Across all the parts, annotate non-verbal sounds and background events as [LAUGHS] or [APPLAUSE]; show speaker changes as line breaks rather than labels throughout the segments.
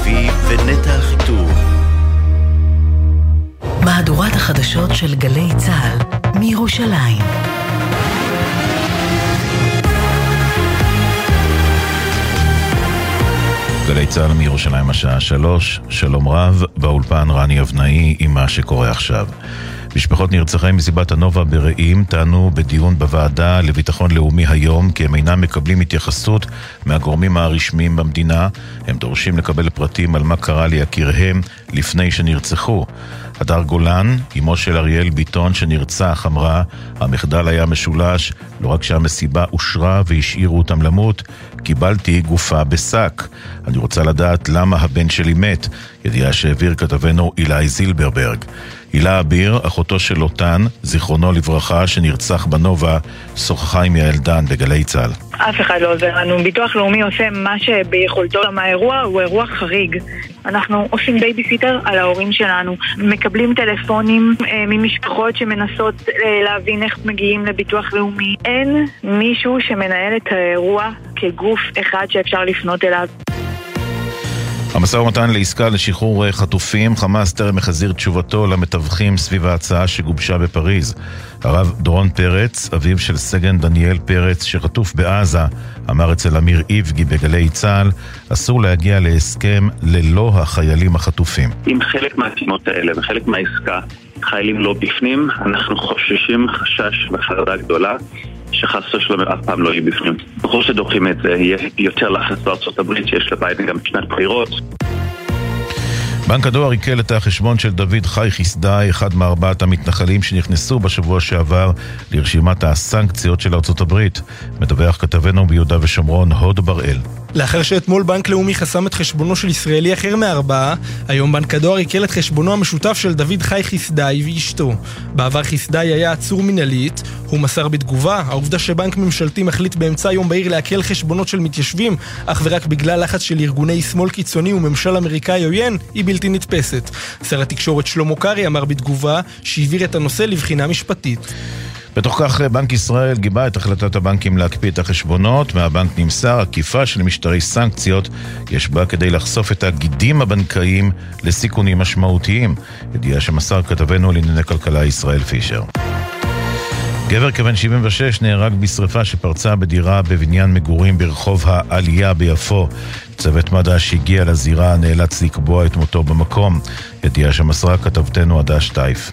לביא ונטע אחיטוב.
מהדורת החדשות של גלי צה"ל מירושלים.
גלי צה"ל מירושלים השעה שלוש, שלום רב, באולפן רני אבנאי עם מה שקורה עכשיו. משפחות נרצחי מסיבת הנובה ברעים טענו בדיון בוועדה לביטחון לאומי היום כי הם אינם מקבלים התייחסות מהגורמים הרשמיים במדינה. הם דורשים לקבל פרטים על מה קרה ליקיריהם לפני שנרצחו. הדר גולן, אמו של אריאל ביטון שנרצח, אמרה, המחדל היה משולש, לא רק שהמסיבה אושרה והשאירו אותם למות, קיבלתי גופה בשק. אני רוצה לדעת למה הבן שלי מת, ידיעה שהעביר כתבנו אילי זילברברג. הילה אביר, אחותו של לוטן, זיכרונו לברכה, שנרצח בנובה, שוחחה עם יעל דן בגלי צה"ל.
אף אחד לא עוזר לנו. ביטוח לאומי עושה מה שביכולתו. גם האירוע הוא אירוע חריג. אנחנו עושים בייביסיטר על ההורים שלנו. מקבלים טלפונים אה, ממשפחות שמנסות אה, להבין איך מגיעים לביטוח לאומי. אין מישהו שמנהל את האירוע כגוף אחד שאפשר לפנות אליו.
המשא ומתן לעסקה לשחרור אה, חטופים, חמאס טרם החזיר תשובתו למתווכים סביב ההצעה שגובשה בפריז. הרב דורון פרץ, אביו של סגן דניאל פרץ, שחטוף בעזה, אמר אצל אמיר איבגי בגלי צה"ל, אסור להגיע להסכם ללא החיילים החטופים.
אם חלק מהתימות האלה וחלק מהעסקה חיילים לא בפנים, אנחנו חוששים חשש וחרדה גדולה שחס ושלום אף פעם לא יהיו בפנים. ברור שדוחים את זה, יהיה יותר לחץ בארצות הברית שיש לביידן גם שנת בחירות.
בנק הדואר עיקל את החשבון של דוד חי חסדאי, אחד מארבעת המתנחלים שנכנסו בשבוע שעבר לרשימת הסנקציות של ארצות הברית. מדווח כתבנו ביהודה ושומרון, הוד בראל.
לאחר שאתמול בנק לאומי חסם את חשבונו של ישראלי אחר מארבעה, היום בנק הדואר עיקל את חשבונו המשותף של דוד חי חסדאי ואשתו. בעבר חסדאי היה עצור מנהלית, הוא מסר בתגובה, העובדה שבנק ממשלתי מחליט באמצע היום בהיר לעקל חשבונות של מתיישבים, אך ורק בגלל לחץ של ארגוני שמאל קיצוני וממשל אמריקאי עוין, היא בלתי נתפסת. שר התקשורת שלמה קרעי אמר בתגובה שהעביר את הנושא לבחינה משפטית.
בתוך כך בנק ישראל גיבה את החלטת הבנקים להקפיא את החשבונות. מהבנק נמסר עקיפה של משטרי סנקציות יש בה כדי לחשוף את הגידים הבנקאיים לסיכונים משמעותיים. ידיעה שמסר כתבנו לענייני כלכלה ישראל פישר. גבר כבן 76 נהרג בשרפה שפרצה בדירה בבניין מגורים ברחוב העלייה ביפו. צוות מד"א שהגיע לזירה נאלץ לקבוע את מותו במקום. ידיעה שמסרה כתבתנו עדה שטייף.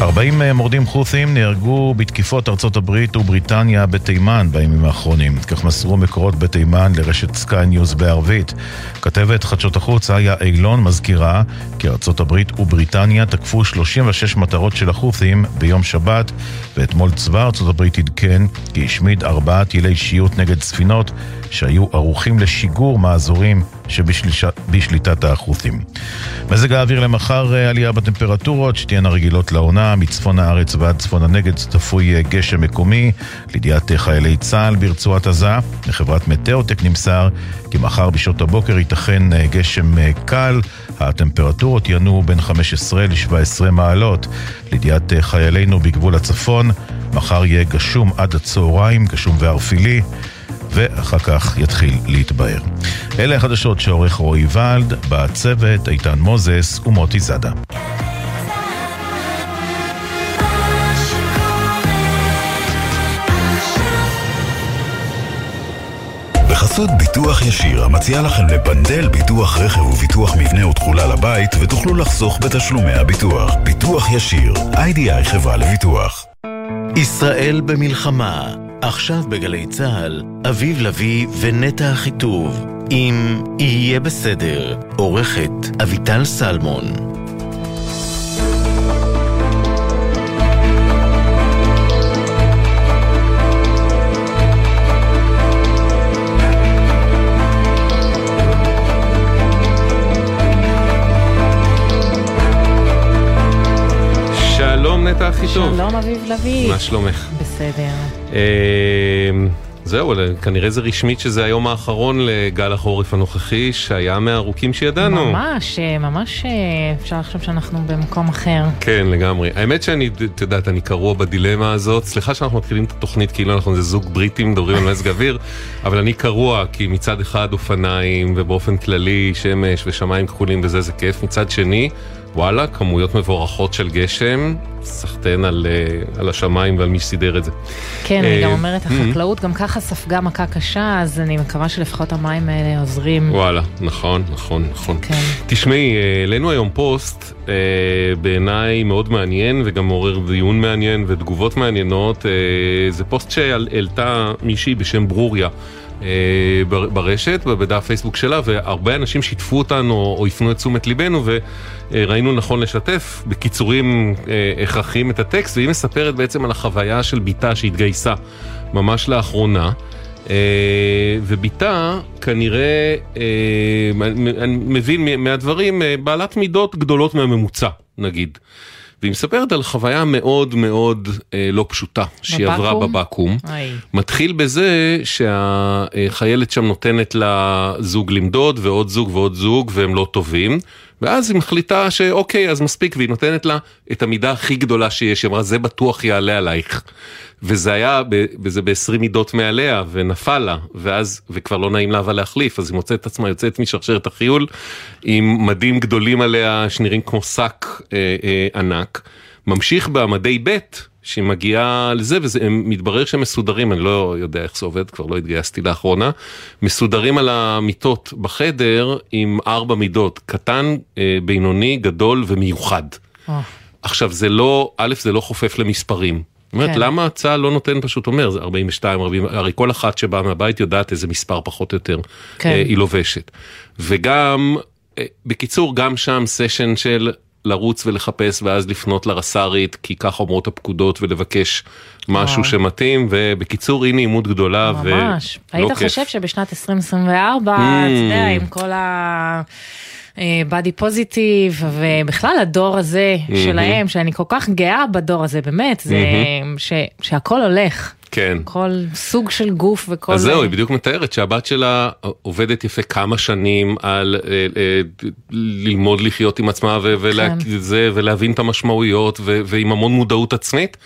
40 אה, מורדים חות'ים נהרגו בתקיפות ארצות הברית ובריטניה בתימן בימים האחרונים. כך מסרו מקורות בתימן לרשת סקיי ניוז בערבית. כתבת חדשות החוץ איה אילון מזכירה כי ארצות הברית ובריטניה תקפו 36 מטרות של החות'ים ביום שבת, ואתמול צבא ארצות הברית עדכן כי השמיד ארבעה טילי שיוט נגד ספינות שהיו ערוכים לשיגור מאזורים שבשליטת החות'ים. מזג האוויר למחר אה, עלייה בטמפרטורות שתהיינה רגילות לעונה, מצפון הארץ ועד צפון הנגד צפוי אה, גשם מקומי, לידיעת אה, חיילי צה"ל ברצועת עזה. מחברת מטאוטק נמסר כי מחר בשעות הבוקר ייתכן גשם קל, הטמפרטורות ינועו בין 15 ל-17 מעלות. לידיעת חיילינו בגבול הצפון, מחר יהיה גשום עד הצהריים, גשום וערפילי. ואחר כך יתחיל להתבהר. אלה החדשות שעורך רועי ולד, בצוות איתן מוזס ומוטי זאדה.
בחסות ביטוח ישיר, המציע לכם לפנדל ביטוח רכב וביטוח מבנה ותכולה לבית, ותוכלו לחסוך בתשלומי הביטוח. ביטוח ישיר, איי-די-איי חברה לביטוח.
ישראל במלחמה עכשיו בגלי צה"ל, אביב לביא ונטע אחיטוב, אם יהיה בסדר, עורכת אביטל סלמון.
נטע הכי טוב.
שלום אביב לביא.
מה שלומך?
בסדר.
אמ, זהו, כנראה זה רשמית שזה היום האחרון לגל החורף הנוכחי, שהיה מהארוכים שידענו.
ממש, ממש אפשר לחשוב שאנחנו במקום אחר.
כן, לגמרי. האמת שאני, את יודעת, אני קרוע בדילמה הזאת. סליחה שאנחנו מתחילים את התוכנית כאילו אנחנו איזה זוג בריטים מדברים על מזג אוויר, [LAUGHS] אבל אני קרוע כי מצד אחד אופניים ובאופן כללי שמש ושמיים כחולים וזה זה כיף, מצד שני... וואלה, כמויות מבורכות של גשם, סחטיין על, אה, על השמיים ועל מי שסידר את זה.
כן, אני גם אה, אומרת, החקלאות גם ככה ספגה מכה קשה, אז אני מקווה שלפחות המים האלה עוזרים.
וואלה, נכון, נכון, נכון. כן. תשמעי, אה, העלינו היום פוסט בעיניי מאוד מעניין וגם מעורר דיון מעניין ותגובות מעניינות. זה פוסט שהעלתה מישהי בשם ברוריה. ברשת, בדף פייסבוק שלה, והרבה אנשים שיתפו אותנו או הפנו את תשומת ליבנו, ראינו נכון לשתף בקיצורים אה, הכרחיים את הטקסט, והיא מספרת בעצם על החוויה של בתה שהתגייסה ממש לאחרונה. ובתה כנראה, אני מבין מהדברים, בעלת מידות גדולות מהממוצע, נגיד. והיא מספרת על חוויה מאוד מאוד אה, לא פשוטה שהיא עברה בבקו"ם. מתחיל בזה שהחיילת שם נותנת לה זוג למדוד ועוד זוג ועוד זוג והם לא טובים. ואז היא מחליטה שאוקיי, אז מספיק, והיא נותנת לה את המידה הכי גדולה שיש, היא אמרה, זה בטוח יעלה עלייך. וזה היה, וזה ב-20 מידות מעליה, ונפל לה, ואז, וכבר לא נעים לה אבל להחליף, אז היא מוצאת את עצמה יוצאת משרשרת החיול, עם מדים גדולים עליה, שנראים כמו שק אה, אה, ענק. ממשיך במדי ב', שהיא מגיעה לזה, ומתברר שהם מסודרים, אני לא יודע איך זה עובד, כבר לא התגייסתי לאחרונה, מסודרים על המיטות בחדר עם ארבע מידות, קטן, אה, בינוני, גדול ומיוחד. Oh. עכשיו זה לא, א', זה לא חופף למספרים. זאת אומרת, כן. למה צה"ל לא נותן פשוט אומר, זה 42, 40, הרי כל אחת שבאה מהבית יודעת איזה מספר פחות או יותר כן. אה, היא לובשת. וגם, בקיצור, גם שם סשן של לרוץ ולחפש ואז לפנות לרס"רית, כי כך אומרות הפקודות ולבקש משהו וואו. שמתאים, ובקיצור הנה עימות גדולה ממש. ולא כיף.
היית חושב שבשנת 2024, mm. אתה יודע, עם כל ה... בדי אה, פוזיטיב, ובכלל הדור הזה mm-hmm. שלהם, שאני כל כך גאה בדור הזה, באמת, זה mm-hmm. ש, שהכל הולך.
כן.
כל סוג של גוף וכל...
אז זהו, היא בדיוק מתארת שהבת שלה עובדת יפה כמה שנים על אה, אה, ללמוד לחיות עם עצמה כן. ולהבין את המשמעויות ועם המון מודעות עצמית.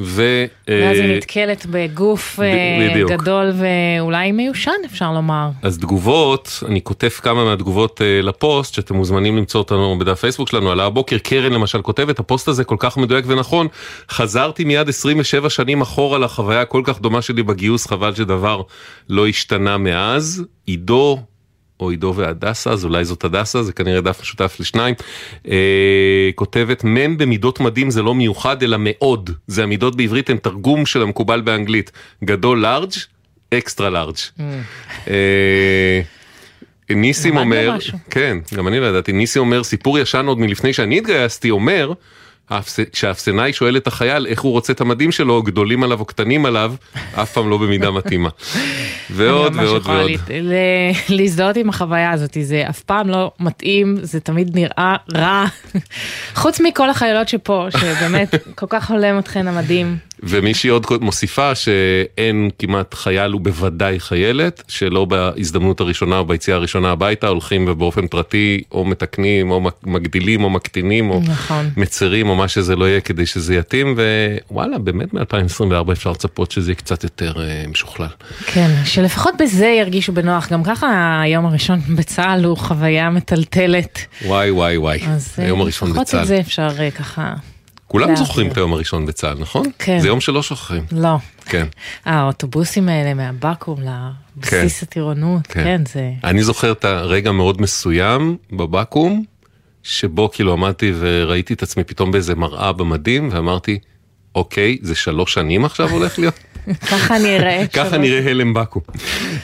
ו... ואז היא אה, נתקלת בגוף אה, בדיוק. גדול ואולי מיושן אפשר לומר.
אז תגובות, אני כותב כמה מהתגובות אה, לפוסט שאתם מוזמנים למצוא אותנו בדף פייסבוק שלנו, על הבוקר קרן למשל כותבת, הפוסט הזה כל כך מדויק ונכון, חזרתי מיד 27 שנים אחורה לחוויה הכל כך דומה שלי בגיוס, חבל שדבר לא השתנה מאז. עידו או עידו והדסה, אז אולי זאת הדסה, זה כנראה דף משותף לשניים. אה, כותבת, מ' במידות מדים זה לא מיוחד אלא מאוד. זה המידות בעברית הן תרגום של המקובל באנגלית. גדול לארג', אקסטרה לארג'. ניסים אומר, כן, גם אני לא ידעתי, ניסים אומר, סיפור ישן עוד מלפני שאני התגייסתי, אומר, כשהאפסנאי שואל את החייל איך הוא רוצה את המדים שלו, גדולים עליו או קטנים עליו, אף פעם לא במידה מתאימה. [LAUGHS] ועוד ועוד ועוד.
להזדהות עם החוויה הזאת, זה אף פעם לא מתאים, זה תמיד נראה רע. [LAUGHS] חוץ מכל החיילות שפה, שבאמת כל כך הולם אתכן המדים.
ומישהי עוד מוסיפה שאין כמעט חייל ובוודאי חיילת, שלא בהזדמנות הראשונה או ביציאה הראשונה הביתה הולכים ובאופן פרטי או מתקנים או מגדילים או מקטינים או נכון. מצרים או מה שזה לא יהיה כדי שזה יתאים, ווואלה, באמת מ-2024 אפשר לצפות שזה יהיה קצת יותר uh, משוכלל.
כן, שלפחות בזה ירגישו בנוח, גם ככה היום הראשון בצה"ל הוא חוויה מטלטלת.
וואי וואי וואי, היום הראשון בצה"ל.
לפחות את זה אפשר uh, ככה...
כולם זוכרים את היום הראשון בצה"ל, נכון? כן. זה יום שלא שוכחים.
לא.
כן.
האוטובוסים האלה מהבקו"ם לבסיס כן. הטירונות, כן. כן, זה...
אני זוכר את הרגע מאוד מסוים בבקו"ם, שבו כאילו עמדתי וראיתי את עצמי פתאום באיזה מראה במדים, ואמרתי, אוקיי, זה שלוש שנים עכשיו הולך להיות?
ככה נראה.
ככה נראה הלם בקו"ם.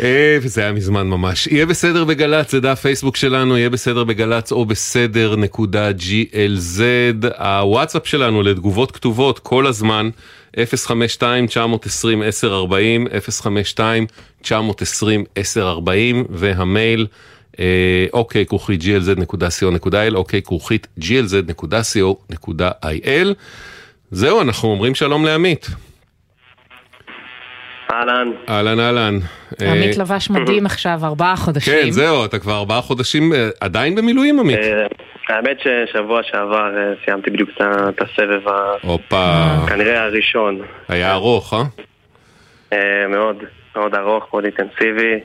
אה, וזה היה מזמן ממש. יהיה בסדר בגל"צ, זה דף פייסבוק שלנו, יהיה בסדר בגל"צ או בסדר נקודה glz. הוואטסאפ שלנו לתגובות כתובות כל הזמן, 052-920-1040, 052-920-1040, והמייל. אה, אוקיי כרוכית glz.co.il, אוקיי כרוכית glz.co.il. זהו, אנחנו אומרים שלום לעמית.
אהלן.
אהלן, אהלן.
עמית לבש מדהים עכשיו, ארבעה חודשים.
כן, זהו, אתה כבר ארבעה חודשים אה, עדיין במילואים, עמית?
אה, האמת ששבוע שעבר אה, סיימתי בדיוק את הסבב,
הופה.
כנראה הראשון.
היה ארוך,
אה? מאוד, מאוד ארוך, מאוד אינטנסיבי.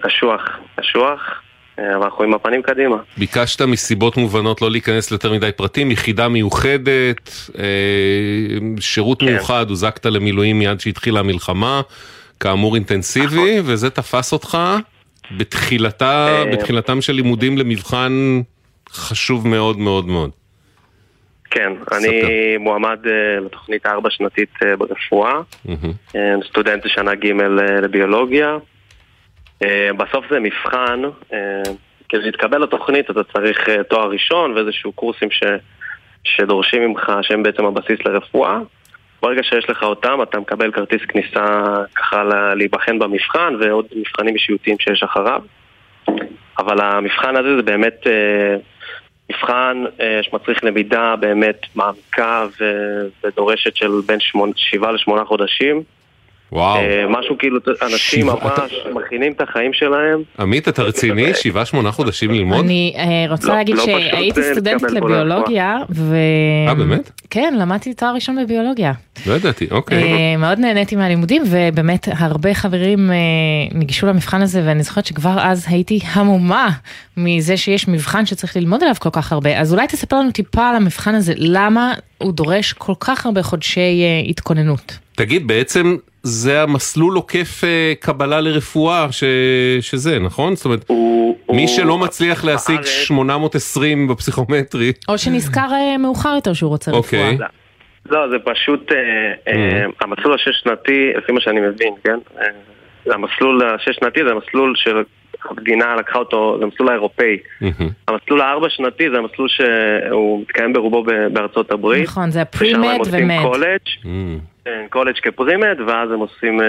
קשוח, קשוח. אבל אנחנו עם הפנים קדימה.
ביקשת מסיבות מובנות לא להיכנס ליותר מדי פרטים, יחידה מיוחדת, שירות כן. מיוחד, הוזקת למילואים מיד שהתחילה המלחמה, כאמור אינטנסיבי, נכון. וזה תפס אותך בתחילתה, בתחילתם של לימודים למבחן חשוב מאוד מאוד מאוד.
כן, אני מועמד לתוכנית ארבע שנתית ברפואה, סטודנט לשנה ג' לביולוגיה. בסוף זה מבחן, כדי להתקבל לתוכנית אתה צריך תואר ראשון ואיזשהו קורסים ש, שדורשים ממך שהם בעצם הבסיס לרפואה. ברגע שיש לך אותם אתה מקבל כרטיס כניסה ככה להיבחן במבחן ועוד מבחנים אישיותיים שיש אחריו. אבל המבחן הזה זה באמת מבחן שמצריך למידה באמת מעמיקה ודורשת של בין שבעה לשמונה חודשים.
וואו.
משהו כאילו, אנשים ממש מכינים את החיים שלהם.
עמית, אתה רציני? [LAUGHS] שבעה, שמונה חודשים ללמוד?
אני רוצה להגיד שהייתי סטודנטית לביולוגיה, ו...
אה, באמת?
כן, למדתי תואר ראשון בביולוגיה.
לא ידעתי, אוקיי.
מאוד נהניתי מהלימודים, ובאמת הרבה חברים ניגשו למבחן הזה, ואני זוכרת שכבר אז הייתי המומה מזה שיש מבחן שצריך ללמוד עליו כל כך הרבה. אז אולי תספר לנו טיפה על המבחן הזה, למה הוא דורש כל כך הרבה חודשי התכוננות.
תגיד, בעצם זה המסלול עוקף קבלה לרפואה ש... שזה, נכון? זאת אומרת,
הוא,
מי
הוא...
שלא מצליח להשיג
בארץ...
820 בפסיכומטרי.
או שנזכר מאוחר יותר שהוא רוצה
אוקיי.
רפואה.
לא, זה פשוט,
Mm.
המסלול השש שנתי, לפי מה שאני מבין, כן? המסלול השש שנתי זה המסלול של המדינה לקחה אותו, זה המסלול האירופאי. המסלול הארבע שנתי זה המסלול שהוא מתקיים ברובו בארצות הברית.
נכון, זה הפרימד ומד.
כן, קולג' כפרימד, ואז הם עושים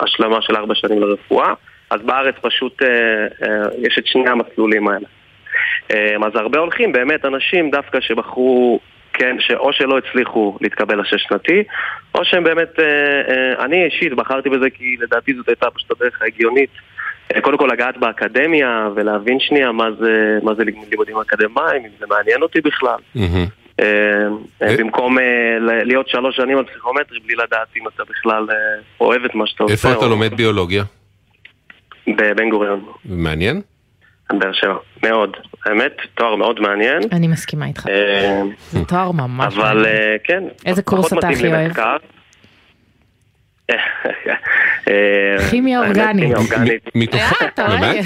השלמה של ארבע שנים לרפואה. אז בארץ פשוט יש את שני המסלולים האלה. אז הרבה הולכים, באמת, אנשים דווקא שבחרו, כן, שאו שלא הצליחו להתקבל לשש שנתי, או שהם באמת, אני אישית בחרתי בזה כי לדעתי זאת הייתה פשוט הדרך ההגיונית. קודם כל לגעת באקדמיה ולהבין שנייה מה זה, מה זה לימודים אקדמיים, אם זה מעניין אותי בכלל. במקום להיות שלוש שנים על פסיכומטרי בלי לדעת אם אתה בכלל אוהב את מה שאתה עושה.
איפה אתה לומד ביולוגיה?
בבן גוריון.
מעניין?
באר שבע, מאוד. האמת, תואר מאוד מעניין.
אני מסכימה איתך. זה תואר ממש
מעניין. אבל כן.
איזה קורס אתה הכי אוהב? כימיה אורגנית.
באמת?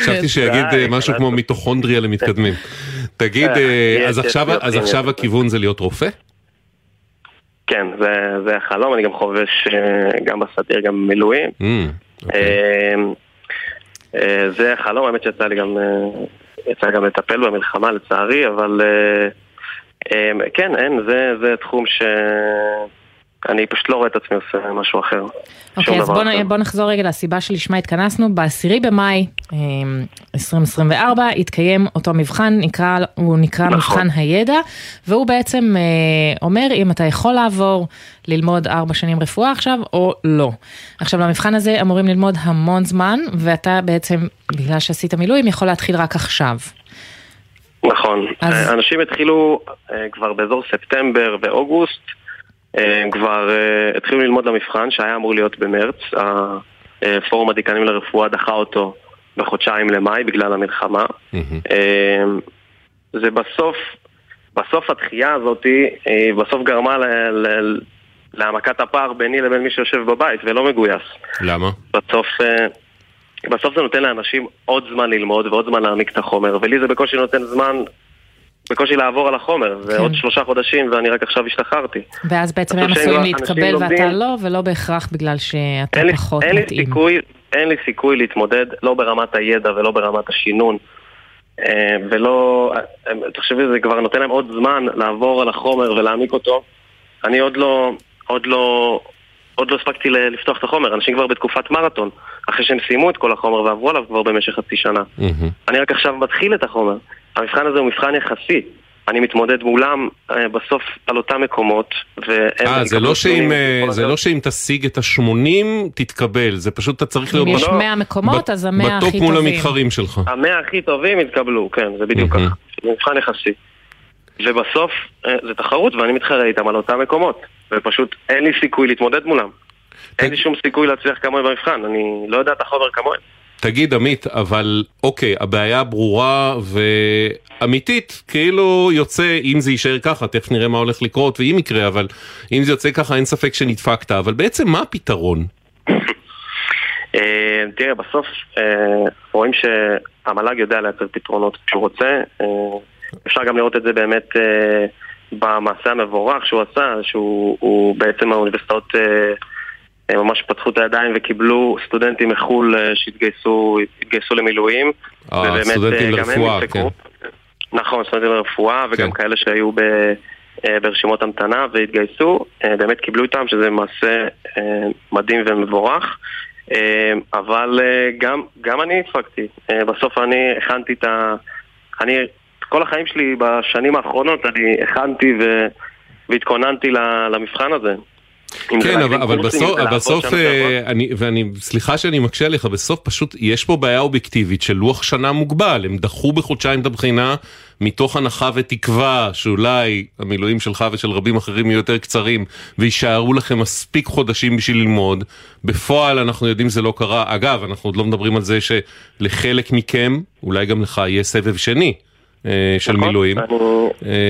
חשבתי שיגיד משהו כמו מיטוכונדריה למתקדמים. תגיד, אז עכשיו הכיוון זה להיות רופא?
כן, זה החלום, אני גם חובש גם בסדיר, גם במילואים. זה החלום, האמת שיצא לי גם, יצא גם לטפל במלחמה לצערי, אבל כן, אין, זה תחום ש... אני פשוט לא רואה את עצמי עושה משהו אחר.
אוקיי, אז בוא, בוא נחזור רגע לסיבה שלשמה התכנסנו. ב-10 במאי 2024 התקיים אותו מבחן, נקרא, הוא נקרא נכון. מבחן הידע, והוא בעצם אומר אם אתה יכול לעבור ללמוד 4 שנים רפואה עכשיו או לא. עכשיו למבחן הזה אמורים ללמוד המון זמן, ואתה בעצם, בגלל שעשית מילואים, יכול להתחיל רק עכשיו.
נכון, אז... אנשים התחילו כבר באזור ספטמבר ואוגוסט. הם כבר uh, התחילו ללמוד למבחן שהיה אמור להיות במרץ, הפורום הדיקנים לרפואה דחה אותו בחודשיים למאי בגלל המלחמה. Mm-hmm. Uh, זה בסוף, בסוף הדחייה הזאת, היא בסוף גרמה ל, ל, להעמקת הפער ביני לבין מי שיושב בבית ולא מגויס.
למה?
בסוף, בסוף זה נותן לאנשים עוד זמן ללמוד ועוד זמן להעמיק את החומר, ולי זה בקושי נותן זמן בקושי לעבור על החומר, זה כן. עוד שלושה חודשים ואני רק עכשיו השתחררתי.
ואז בעצם הם עשויים להתקבל ואתה לא, ולא בהכרח בגלל שאתה
אין
פחות
אין
מתאים.
לי סיכוי, אין לי סיכוי להתמודד, לא ברמת הידע ולא ברמת השינון. ולא, תחשבי, זה כבר נותן להם עוד זמן לעבור על החומר ולהעמיק אותו. אני עוד לא, עוד לא, עוד לא הספקתי לפתוח את החומר, אנשים כבר בתקופת מרתון, אחרי שהם סיימו את כל החומר ועברו עליו כבר במשך חצי שנה. Mm-hmm. אני רק עכשיו מתחיל את החומר. המבחן הזה הוא מבחן יחסי. אני מתמודד מולם אה, בסוף על אותם מקומות.
אה, זה, לא שאם, אה, זה לא שאם תשיג את ה-80 תתקבל, זה פשוט אתה צריך להיות...
אם יש 100 מקומות, אז המאה הכי
טובים. בטופ מול המתחרים שלך.
המאה הכי טובים יתקבלו, כן, זה בדיוק ככה. זה מבחן יחסי. ובסוף אה, זה תחרות ואני מתחרה איתם על אותם מקומות, ופשוט אין לי סיכוי להתמודד מולם. אין לי שום סיכוי להצליח כמוהם במבחן, אני לא יודע את החומר כמוהם.
תגיד עמית, אבל אוקיי, הבעיה ברורה ואמיתית, כאילו יוצא, אם זה יישאר ככה, תכף נראה מה הולך לקרות ואם יקרה, אבל אם זה יוצא ככה אין ספק שנדפקת, אבל בעצם מה הפתרון?
אה, תראה, בסוף אה, רואים שהמל"ג יודע לייצר פתרונות כשהוא רוצה, אה, אפשר גם לראות את זה באמת במעשה המבורך שהוא עשה, שהוא בעצם האוניברסיטאות הם ממש פתחו את הידיים וקיבלו סטודנטים מחו"ל אה, שהתגייסו למילואים.
אה, סטודנטים לרפואה, כן.
נכון, סטודנטים לרפואה וגם כן. כאלה שהיו ב, אה, ברשימות המתנה והתגייסו, באמת קיבלו איתם שזה מעשה מדהים ומבורך. אבל גם, גם אני הפקתי, בסוף אני הכנתי את ה... אני, כל החיים שלי בשנים האחרונות אני הכנתי ו... והתכוננתי למבחן הזה.
כן, אבל, אבל בסוף, אבל בסוף אה, אני, ואני, סליחה שאני מקשה עליך, בסוף פשוט יש פה בעיה אובייקטיבית של לוח שנה מוגבל, הם דחו בחודשיים את הבחינה מתוך הנחה ותקווה שאולי המילואים שלך ושל רבים אחרים יהיו יותר קצרים ויישארו לכם מספיק חודשים בשביל ללמוד. בפועל אנחנו יודעים שזה לא קרה, אגב, אנחנו עוד לא מדברים על זה שלחלק מכם, אולי גם לך, יהיה סבב שני. אה, של נכון, מילואים. אה,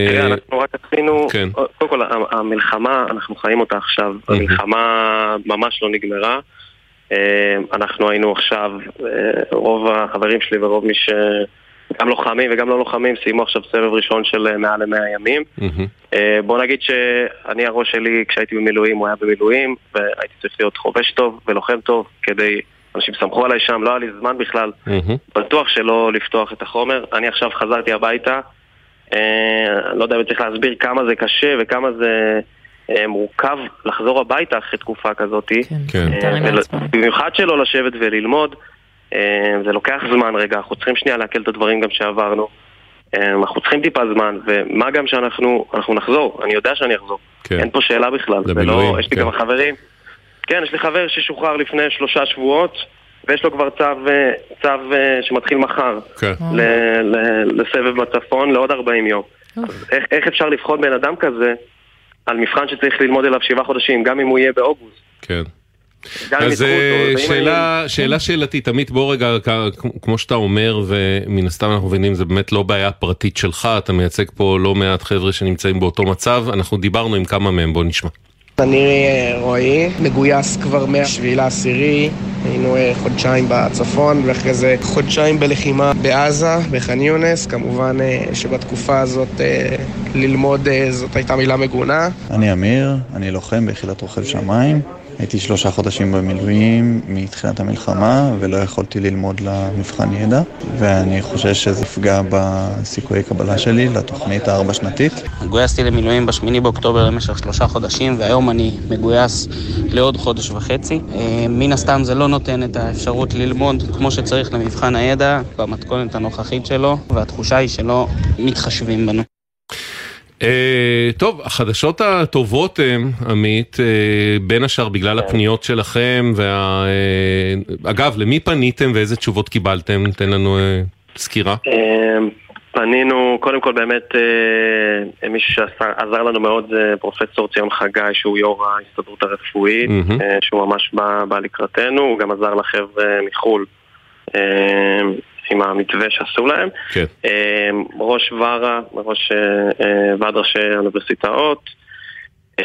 תראה, אנחנו רק עשינו, כן. קודם כל המלחמה, אנחנו חיים אותה עכשיו, המלחמה ממש לא נגמרה. אה, אנחנו היינו עכשיו, רוב החברים שלי ורוב מי ש... גם לוחמים וגם לא לוחמים סיימו עכשיו סבב ראשון של מעל למאה ימים. בוא נגיד שאני הראש שלי כשהייתי במילואים הוא היה במילואים והייתי צריך להיות חובש טוב ולוחם טוב כדי אנשים סמכו עליי שם, לא היה לי זמן בכלל. Mm-hmm. בטוח שלא לפתוח את החומר. אני עכשיו חזרתי הביתה, אה, לא יודע אם צריך להסביר כמה זה קשה וכמה זה אה, מורכב לחזור הביתה אחרי תקופה כזאת.
כן, כן.
אה, במיוחד שלא לשבת וללמוד, אה, זה לוקח זמן רגע, אנחנו צריכים שנייה לעכל את הדברים גם שעברנו. אה, אנחנו צריכים טיפה זמן, ומה גם שאנחנו נחזור, אני יודע שאני אחזור. כן. אין פה שאלה בכלל, ולא, יש לי כן. גם חברים. כן, יש לי חבר ששוחרר לפני שלושה שבועות, ויש לו כבר צו, אה, צו אה, שמתחיל מחר כן. לסבב בצפון לעוד 40 יום. אז איך, איך אפשר לבחון בן אדם כזה על מבחן שצריך ללמוד אליו שבעה חודשים, גם אם הוא יהיה באוגוסט?
כן. אז אה, שאלה, אני... שאלה שאלתית, עמית בוא רגע, כמו שאתה אומר, ומן הסתם אנחנו מבינים, זה באמת לא בעיה פרטית שלך, אתה מייצג פה לא מעט חבר'ה שנמצאים באותו מצב, אנחנו דיברנו עם כמה מהם, בוא נשמע.
אני אה, רועי, מגויס כבר מהשביעי לעשירי, היינו אה, חודשיים בצפון ואחרי זה חודשיים בלחימה בעזה, בח'אן יונס, כמובן אה, שבתקופה הזאת ללמוד זאת הייתה מילה מגונה.
אני אמיר, אני לוחם ביחידת רוכב שמיים. הייתי שלושה חודשים במילואים מתחילת המלחמה ולא יכולתי ללמוד למבחן ידע ואני חושש שזה יפגע בסיכויי קבלה שלי לתוכנית הארבע-שנתית.
גויסתי למילואים בשמיני באוקטובר למשך שלושה חודשים והיום אני מגויס לעוד חודש וחצי. אה, מן הסתם זה לא נותן את האפשרות ללמוד כמו שצריך למבחן הידע במתכונת הנוכחית שלו והתחושה היא שלא מתחשבים בנו.
Uh, טוב, החדשות הטובות הן, עמית, uh, בין השאר בגלל כן. הפניות שלכם, וה... אגב, למי פניתם ואיזה תשובות קיבלתם? תן לנו סקירה.
פנינו, קודם כל באמת, מישהו שעזר לנו מאוד זה פרופסור ציון חגי, שהוא יו"ר ההסתדרות הרפואית, mm-hmm. שהוא ממש בא, בא לקראתנו, הוא גם עזר לחבר'ה מחו"ל. עם המתווה שעשו להם. כן. אמ, ראש ור"ה, ראש אה, אה, ועד ראשי האוניברסיטאות. אמ,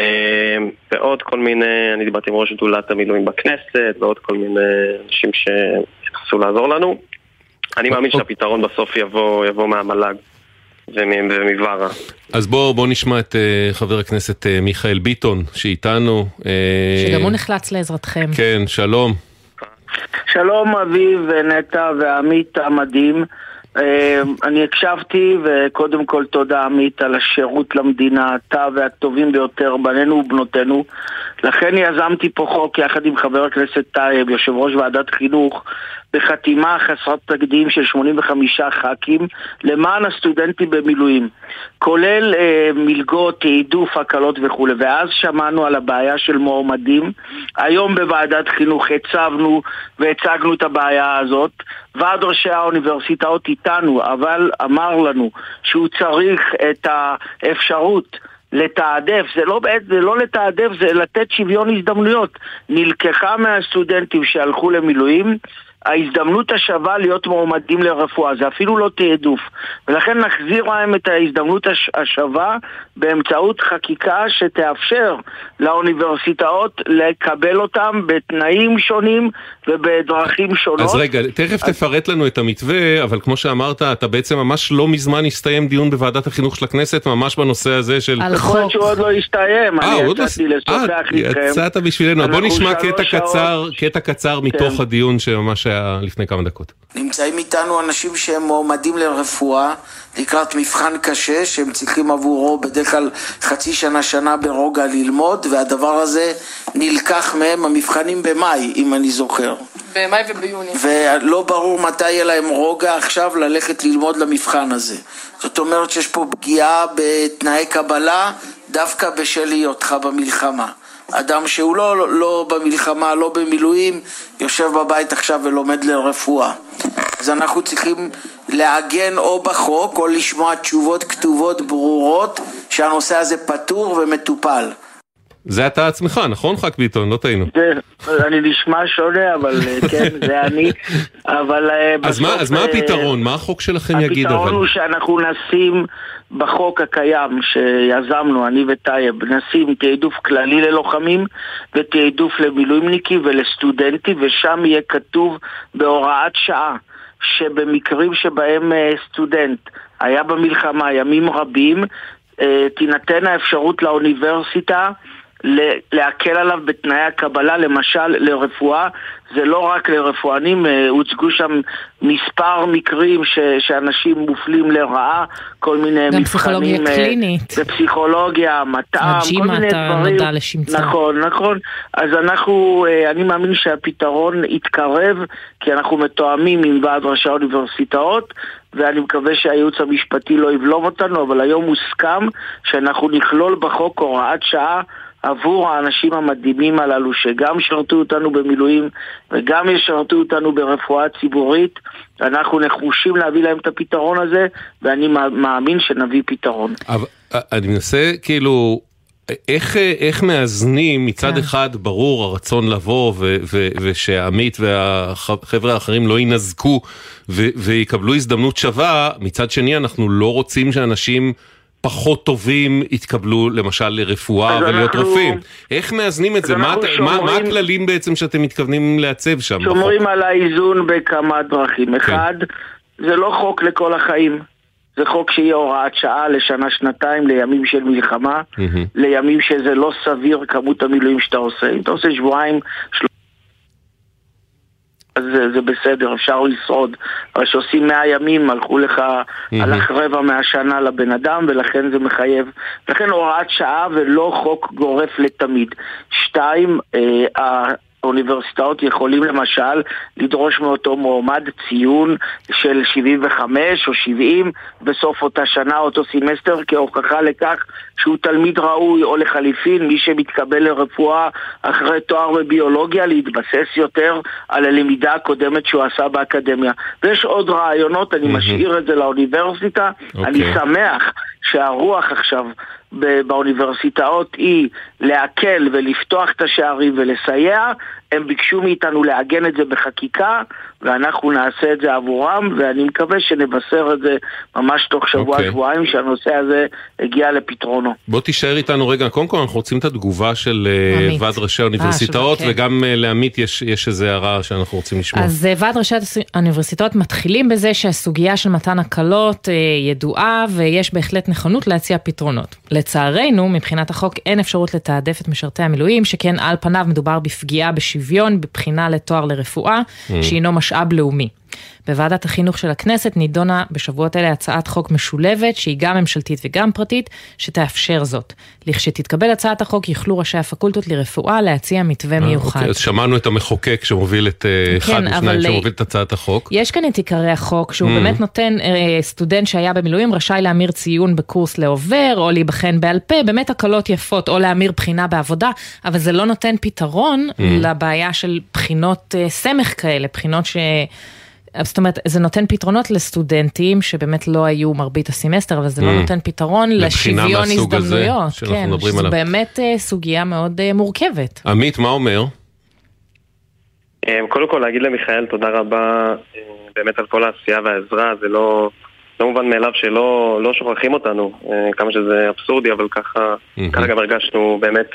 ועוד כל מיני, אני דיברתי עם ראש שדולת המילואים בכנסת, ועוד כל מיני אנשים שינסו לעזור לנו. אני מאמין אוקיי. שהפתרון בסוף יבוא, יבוא מהמל"ג. ומוור"ה.
אז בואו בוא נשמע את uh, חבר הכנסת uh, מיכאל ביטון שאיתנו.
Uh, שגם הוא נחלץ לעזרתכם.
כן, שלום.
שלום אביב ונטע ועמית המדהים. אה, אני הקשבתי וקודם כל תודה עמית על השירות למדינה, אתה והטובים ביותר, בנינו ובנותינו. לכן יזמתי פה חוק יחד עם חבר הכנסת טייב, יושב ראש ועדת חינוך, בחתימה חסרת תקדים של 85 ח"כים למען הסטודנטים במילואים, כולל אה, מלגות, תעדוף, הקלות וכולי. ואז שמענו על הבעיה של מועמדים. היום בוועדת חינוך הצבנו והצגנו את הבעיה הזאת. ועד ראשי האוניברסיטאות איתנו, אבל אמר לנו שהוא צריך את האפשרות לתעדף, זה לא, זה לא לתעדף, זה לתת שוויון הזדמנויות. נלקחה מהסטודנטים שהלכו למילואים ההזדמנות השווה להיות מועמדים לרפואה, זה אפילו לא תעדוף. ולכן נחזיר להם את ההזדמנות השווה באמצעות חקיקה שתאפשר לאוניברסיטאות לקבל אותם בתנאים שונים ובדרכים שונות.
אז רגע, תכף אז... תפרט לנו את המתווה, אבל כמו שאמרת, אתה בעצם ממש לא מזמן הסתיים דיון בוועדת החינוך של הכנסת, ממש בנושא הזה של...
על חוק. יכול שהוא עוד לא הסתיים, אני לא יצאתי לשוחח איתכם.
יצאת בשבילנו, בוא נשמע קטע קצר, קטע קצר מתוך כן. הדיון שממש שהיה לפני כמה דקות.
נמצאים איתנו אנשים שהם מועמדים לרפואה לקראת מבחן קשה שהם צריכים עבורו בדרך כלל חצי שנה, שנה ברוגע ללמוד והדבר הזה נלקח מהם, המבחנים במאי אם אני זוכר.
במאי וביוני.
ולא ברור מתי יהיה להם רוגע עכשיו ללכת ללמוד למבחן הזה. זאת אומרת שיש פה פגיעה בתנאי קבלה דווקא בשל היותך במלחמה. אדם שהוא לא, לא במלחמה, לא במילואים, יושב בבית עכשיו ולומד לרפואה. אז אנחנו צריכים לעגן או בחוק או לשמוע תשובות כתובות ברורות שהנושא הזה פתור ומטופל.
זה אתה עצמך, נכון ח"כ ביטון? לא טעינו.
אני נשמע שונה, אבל אה, כן, זה אני. אבל
אה, בסוף... אז מה, אז מה אה, הפתרון? מה החוק שלכם יגיד אבל?
הפתרון הוא שאנחנו נשים בחוק הקיים שיזמנו, אני וטייב, נשים תעדוף כללי ללוחמים ותעדוף למילואימניקים ולסטודנטים, ושם יהיה כתוב בהוראת שעה שבמקרים שבהם סטודנט היה במלחמה ימים רבים, תינתן האפשרות לאוניברסיטה להקל עליו בתנאי הקבלה, למשל לרפואה, זה לא רק לרפואנים, אה, הוצגו שם מספר מקרים ש, שאנשים מופלים לרעה, כל מיני
מבחנים... גם פסיכולוגיה אה, קלינית.
ופסיכולוגיה, מטעם, כל מיני דברים.
נודע לשמצה.
נכון, נכון. אז אנחנו, אה, אני מאמין שהפתרון יתקרב, כי אנחנו מתואמים עם ועד ראשי האוניברסיטאות, ואני מקווה שהייעוץ המשפטי לא יבלום אותנו, אבל היום הוסכם שאנחנו נכלול בחוק הוראת שעה עבור האנשים המדהימים הללו שגם שרתו אותנו במילואים וגם ישרתו אותנו ברפואה ציבורית. אנחנו נחושים להביא להם את הפתרון הזה, ואני מאמין שנביא פתרון.
אבל אני מנסה כאילו... איך, איך מאזנים מצד כן. אחד ברור הרצון לבוא ו, ו, ושעמית והחבר'ה האחרים לא יינזקו ו, ויקבלו הזדמנות שווה, מצד שני אנחנו לא רוצים שאנשים פחות טובים יתקבלו למשל לרפואה ולהיות אנחנו, רופאים. איך מאזנים את זה? מה, שומרים, מה, מה הכללים בעצם שאתם מתכוונים לעצב שם?
שומרים בחוק? על האיזון בכמה דרכים. כן. אחד, זה לא חוק לכל החיים. זה חוק שיהיה הוראת שעה לשנה-שנתיים, לימים של מלחמה, mm-hmm. לימים שזה לא סביר כמות המילואים שאתה עושה. אם אתה עושה שבועיים, אז זה, זה בסדר, אפשר לשרוד. אבל כשעושים מאה ימים, הלכו לך, mm-hmm. הלך רבע מהשנה לבן אדם, ולכן זה מחייב. לכן הוראת שעה ולא חוק גורף לתמיד. שתיים, אה, האוניברסיטאות יכולים למשל לדרוש מאותו מועמד ציון של 75 או 70 בסוף אותה שנה, אותו סמסטר, כהוכחה לכך שהוא תלמיד ראוי, או לחליפין, מי שמתקבל לרפואה אחרי תואר בביולוגיה, להתבסס יותר על הלמידה הקודמת שהוא עשה באקדמיה. ויש עוד רעיונות, אני משאיר את זה לאוניברסיטה. אוקיי. אני אוקיי. שמח שהרוח עכשיו באוניברסיטאות היא להקל ולפתוח את השערים ולסייע, הם ביקשו מאיתנו לעגן את זה בחקיקה, ואנחנו נעשה את זה עבורם, ואני מקווה שנבשר את זה ממש תוך שבוע-שבועיים, okay. שהנושא הזה הגיע לפתרונו.
בוא תישאר איתנו רגע, קודם כל אנחנו רוצים את התגובה של אה, ועד ראשי האוניברסיטאות, אה, וגם אה, לעמית יש, יש איזו הערה שאנחנו רוצים לשמוע.
אז ועד ראשי האוניברסיטאות מתחילים בזה שהסוגיה של מתן הקלות ידועה, ויש בהחלט נכונות להציע פתרונות. לצערנו, מבחינת החוק אין אפשרות לתעדף את משרתי המילואים, שכן על פניו מדובר בפגיעה בשוויון בבחינה לתואר לרפואה, mm. שהינו משאב לאומי. בוועדת החינוך של הכנסת נידונה בשבועות אלה הצעת חוק משולבת, שהיא גם ממשלתית וגם פרטית, שתאפשר זאת. לכשתתקבל הצעת החוק, יוכלו ראשי הפקולטות לרפואה להציע מתווה
אה,
מיוחד.
אוקיי, אז שמענו את המחוקק שמוביל את, אה, אחד
כן,
משניים
אבל-
שמוביל את הצעת החוק.
יש כאן את עיקרי החוק, שהוא
Mm.
באמת נותן, אה, סטודנט שהיה במילואים רשאי להמיר ציון בקורס לעובר, או להיבחן בעל פה, באמת הקלות יפות, או להמיר בחינה בעבודה, אבל זה לא נותן פתרון
Mm.
לבעיה של בחינות אה, סמך כאלה, בחינות ש... זאת אומרת, זה נותן פתרונות לסטודנטים שבאמת לא היו מרבית הסמסטר, אבל זה לא
Mm.
נותן פתרון לשוויון
הזה
הזדמנויות.
שאנחנו
כן,
מדברים
שזו
עליו.
באמת אה, סוגיה מאוד אה, מורכבת.
עמית, מה אומר?
אה, קודם כל להגיד למיכאל תודה רבה באמת על כל העשייה והעזרה, זה לא, לא מובן מאליו שלא לא שוכחים אותנו, כמה שזה אבסורדי, אבל ככה, ככה גם הרגשנו באמת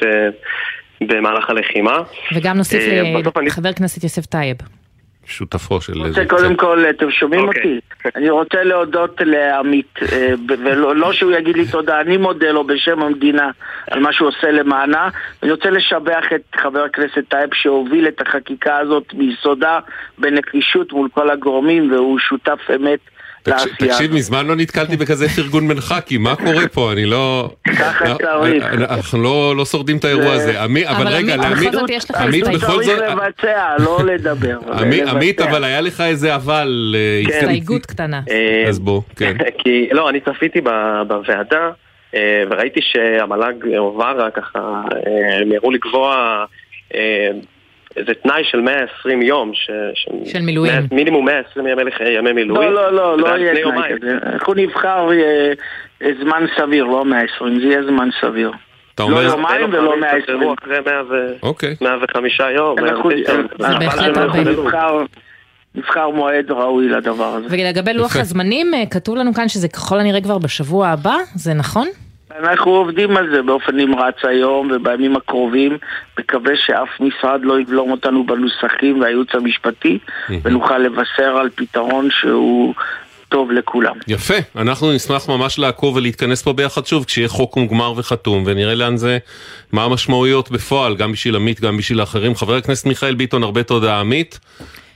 במהלך הלחימה.
וגם נוסיף
בסוף אני-
לחבר הכנסת יוסף טייב.
שותפו של
אני רוצה קודם כל, אתם שומעים אותי? אני רוצה להודות לעמית, אה, ולא לא שהוא יגיד לי תודה, אני מודה לו בשם המדינה על מה שהוא עושה למענה. אני רוצה לשבח את חבר הכנסת טייב שהוביל את החקיקה הזאת מיסודה בנחישות מול כל הגורמים, והוא שותף אמת לעשייה
תקשיב,
הזאת.
מזמן לא נתקלתי בכזה פרגון בין ח"כים, מה קורה פה? אני לא...
ככה
לא-
צריך.
אנחנו לא לא שורדים את האירוע הזה. עמי- אבל רגע, לעמית, עמית בכל זאת...
צריך לבצע, לא [LAUGHS] לדבר.
עמית, אבל היה לך איזה אבל... אה, הסתכל-
הסתייגות קטנה.
אה,
אז בוא, כן. [LAUGHS]
כי, לא, אני צפיתי בוועדה אה, וראיתי שהמל"ג או ור"ה ככה, אה, הם יראו לקבוע איזה תנאי של 120 יום, ש, ש,
של מילואים.
100, מינימום 120 ימי, לח- ימי מילואים.
לא, לא, לא,
זה
לא יהיה תנאי
יומיים.
כזה. אנחנו נבחר אה, אה, זמן סביר, לא 120, זה יהיה זמן סביר.
אתה
לא
אומר-
יומיים ולא 120.
אחרי 100 ו-
אוקיי.
105 יום.
אנחנו-
109 יום.
אנחנו
בהחלט הרבה.
נבחר- נבחר מועד ראוי לדבר הזה.
ולגבי לוח. הזמנים, אה, כתוב לנו כאן שזה ככל הנראה כבר בשבוע הבא, זה נכון?
אנחנו עובדים על זה באופן נמרץ היום ובימים הקרובים. מקווה שאף משרד לא יבלום אותנו בנוסחים והייעוץ המשפטי, ונוכל לבשר על פתרון שהוא טוב לכולם.
יפה, אנחנו נשמח ממש לעקוב ולהתכנס פה ביחד שוב כשיהיה חוק מוגמר וחתום ונראה לאן זה, מה המשמעויות בפועל, גם בשביל עמית, גם בשביל האחרים. חבר הכנסת מיכאל ביטון, הרבה תודה עמית.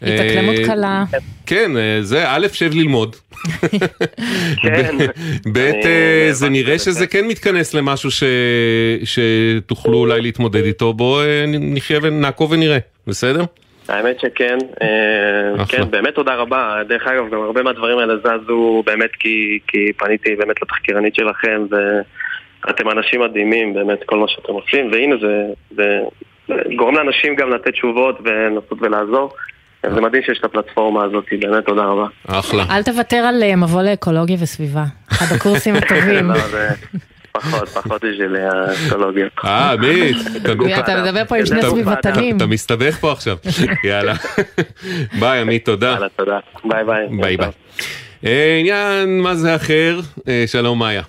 התאקלמות
אה,
קלה.
כן, אה, זה א', שב ללמוד. [LAUGHS]
כן.
ב', אה, זה נראה שזה כן מתכנס למשהו ש- שתוכלו אולי להתמודד איתו, בואו נחיה ונעקוב ונראה, בסדר?
האמת שכן, אה,
אחלה.
כן, באמת תודה רבה. דרך אגב, גם הרבה מהדברים האלה זזו באמת כי, כי פניתי באמת לתחקירנית שלכם, ואתם אנשים מדהימים, באמת, כל מה שאתם עושים, והנה זה, זה, זה גורם לאנשים גם לתת תשובות ולנסות ולעזור. זה מדהים שיש את הפלטפורמה הזאת, באמת תודה רבה.
אחלה.
אל תוותר על אה, מבוא לאקולוגיה וסביבה, אחד הקורסים הטובים. [LAUGHS]
פחות, פחות בשביל האקולוגיה.
אה, עמית.
אתה מדבר פה עם שני סביבתנים.
אתה מסתבך פה עכשיו. יאללה. ביי, עמית, תודה.
יאללה, תודה. ביי ביי.
ביי ביי. אה, עניין מה זה אחר, אה, שלום מאיה.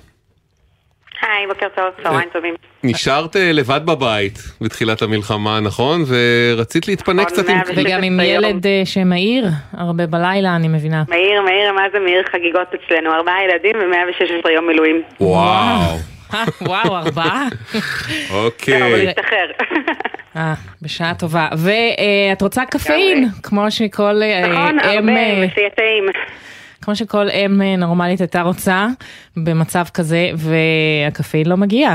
היי, בוקר טוב, צהריים טובים.
נשארת אה, לבד בבית בתחילת המלחמה, נכון? ורצית להתפנק קצת עם...
116
וגם עם. ילד אה, שמעיר הרבה בלילה, אני מבינה.
מעיר, מעיר, מה זה מעיר חגיגות אצלנו? ארבעה ילדים ו-116 יום מילואים.
וואו.
אה, וואו, ארבעה?
אבל
אוקיי.
להשתחרר.
אה, בשעה טובה. ואת רוצה קפאין, כמו שכל אה,
נכון,
אם...
הרבה,
אה,
טעים.
כמו שכל אם אה, נורמלית הייתה רוצה במצב כזה, והקפאין לא מגיע.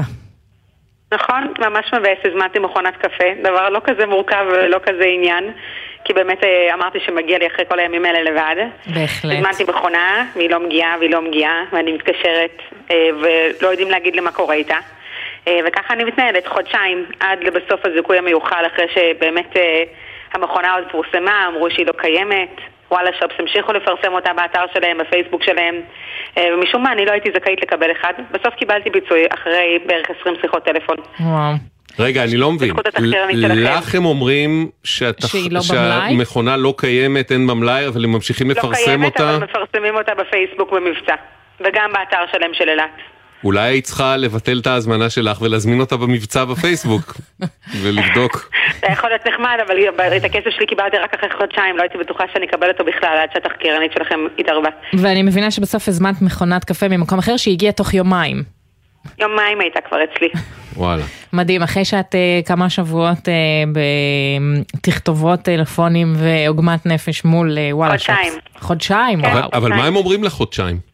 נכון, ממש מבאס, הזמנתי מכונת קפה, דבר לא כזה מורכב ולא כזה עניין, כי באמת אה, אמרתי שמגיע לי אחרי כל הימים האלה לבד.
בהחלט.
הזמנתי מכונה, והיא לא מגיעה, והיא לא מגיעה, ואני מתקשרת, אה, ולא יודעים להגיד לי מה קורה איתה. וככה אני מתנהלת חודשיים, עד לבסוף הזיכוי המיוחל, אחרי שבאמת המכונה עוד פורסמה, אמרו שהיא לא קיימת. וואלה שופס המשיכו לפרסם אותה באתר שלהם, בפייסבוק שלהם, אה, ומשום מה אני לא הייתי זכאית לקבל אחד. בסוף קיבלתי פיצוי אחרי בערך 20 שיחות טלפון.
וואו.
רגע, אני לא מבין. לך הם אומרים
לא?
שהמכונה לא קיימת, אין במלאי, אבל הם ממשיכים
לא
לפרסם
קיימת,
אותה?
אבל מפרסמים אותה בפייסבוק במבצע. וגם באתר שלהם של אילת.
אולי היית צריכה לבטל את ההזמנה שלך ולהזמין אותה במבצע בפייסבוק [LAUGHS] ולבדוק.
זה יכול להיות נחמד, אבל את הכסף שלי קיבלתי רק אחרי חודשיים, לא הייתי בטוחה שאני אקבל אותו בכלל עד שהתחקירנית שלכם התערבה.
ואני מבינה שבסוף הזמנת מכונת קפה ממקום אחר שהגיעה תוך יומיים.
יומיים הייתה כבר אצלי.
וואלה.
מדהים, אחרי שאת אה, כמה שבועות אה, בתכתובות טלפונים ועוגמת נפש מול אה, וואלה.
חודשיים.
חודשיים,
כן.
אבל,
וואו.
אבל מה הם אומרים לך חודשיים?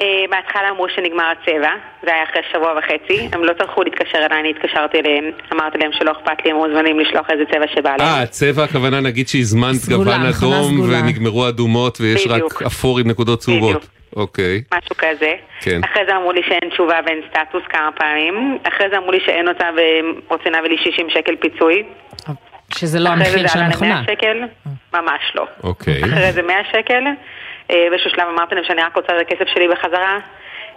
אה, בהתחלה אמרו שנגמר הצבע, זה היה אחרי שבוע וחצי, הם לא טרחו להתקשר אליי, אני התקשרתי אליהם, אמרתי להם שלא אכפת לי, הם מוזמנים לשלוח איזה צבע שבא להם.
אה, צבע הכוונה נגיד שהזמנת גוון אדום. ונגמרו אדומות ויש. רק אפור עם נקודות צהובות. אוקיי.
משהו כזה.
כן.
אחרי זה אמרו לי שאין תשובה ואין סטטוס כמה פעמים. אחרי זה אמרו לי שאין אותה ורוצים להביא לי 60 שקל פיצוי.
שזה לא
אחרי זה
המחיר
זה
של
עלה
המכונה.
ל-100 שקל, ממש לא.
אוקיי.
אחרי זה 100 שקל. אה, באיזשהו שלב אמרתי להם שאני רק רוצה את הכסף שלי בחזרה.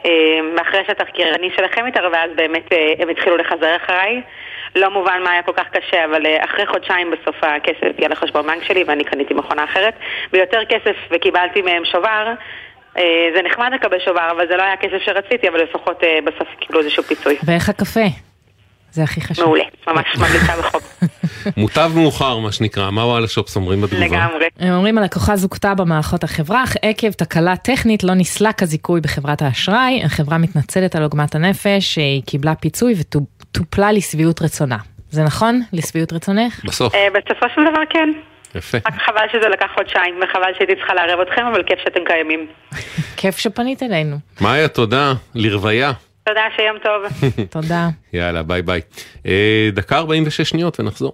אה, ואחרי שהתחקירני שלכם התערבה, אז באמת אה, הם התחילו לחזר אחריי. לא מובן מה היה כל כך קשה, אבל אחרי חודשיים בסוף הכסף הגיע לחשבון בנק שלי ואני קניתי מכונה אחרת. ביותר כסף וקיבלתי מהם שובר. זה נחמד לקבל שובר, אבל זה לא היה הכסף שרציתי, אבל לפחות בסוף קיבלו איזשהו פיצוי.
ואיך הקפה? זה הכי חשוב.
מעולה, ממש ממליצה בחום. [LAUGHS]
מוטב מאוחר מה שנקרא, מה וואלה שופס אומרים בתגובה?
לגמרי.
הם אומרים הלקוחה זוכתה במערכות החברה, אך עקב תקלה טכנית לא נסלק הזיכוי בחברת האשראי. החברה מתנצלת על עוגמת הנפש, שהיא קיבלה פיצוי וטופלה לשביעות רצונה. זה נכון? לשביעות רצונך?
בסוף.
אה, בסופו של דבר כן.
יפה.
רק חבל שזה לקח חודשיים, וחבל שהייתי צריכה לערב אתכם, אבל כיף שאתם קיימים. [LAUGHS]
כיף שפנית אלינו.
מאיה, תודה. לרוויה.
תודה, שיום טוב. [LAUGHS]
תודה.
יאללה, ביי ביי. אה, דקה 46 שניות ונחזור.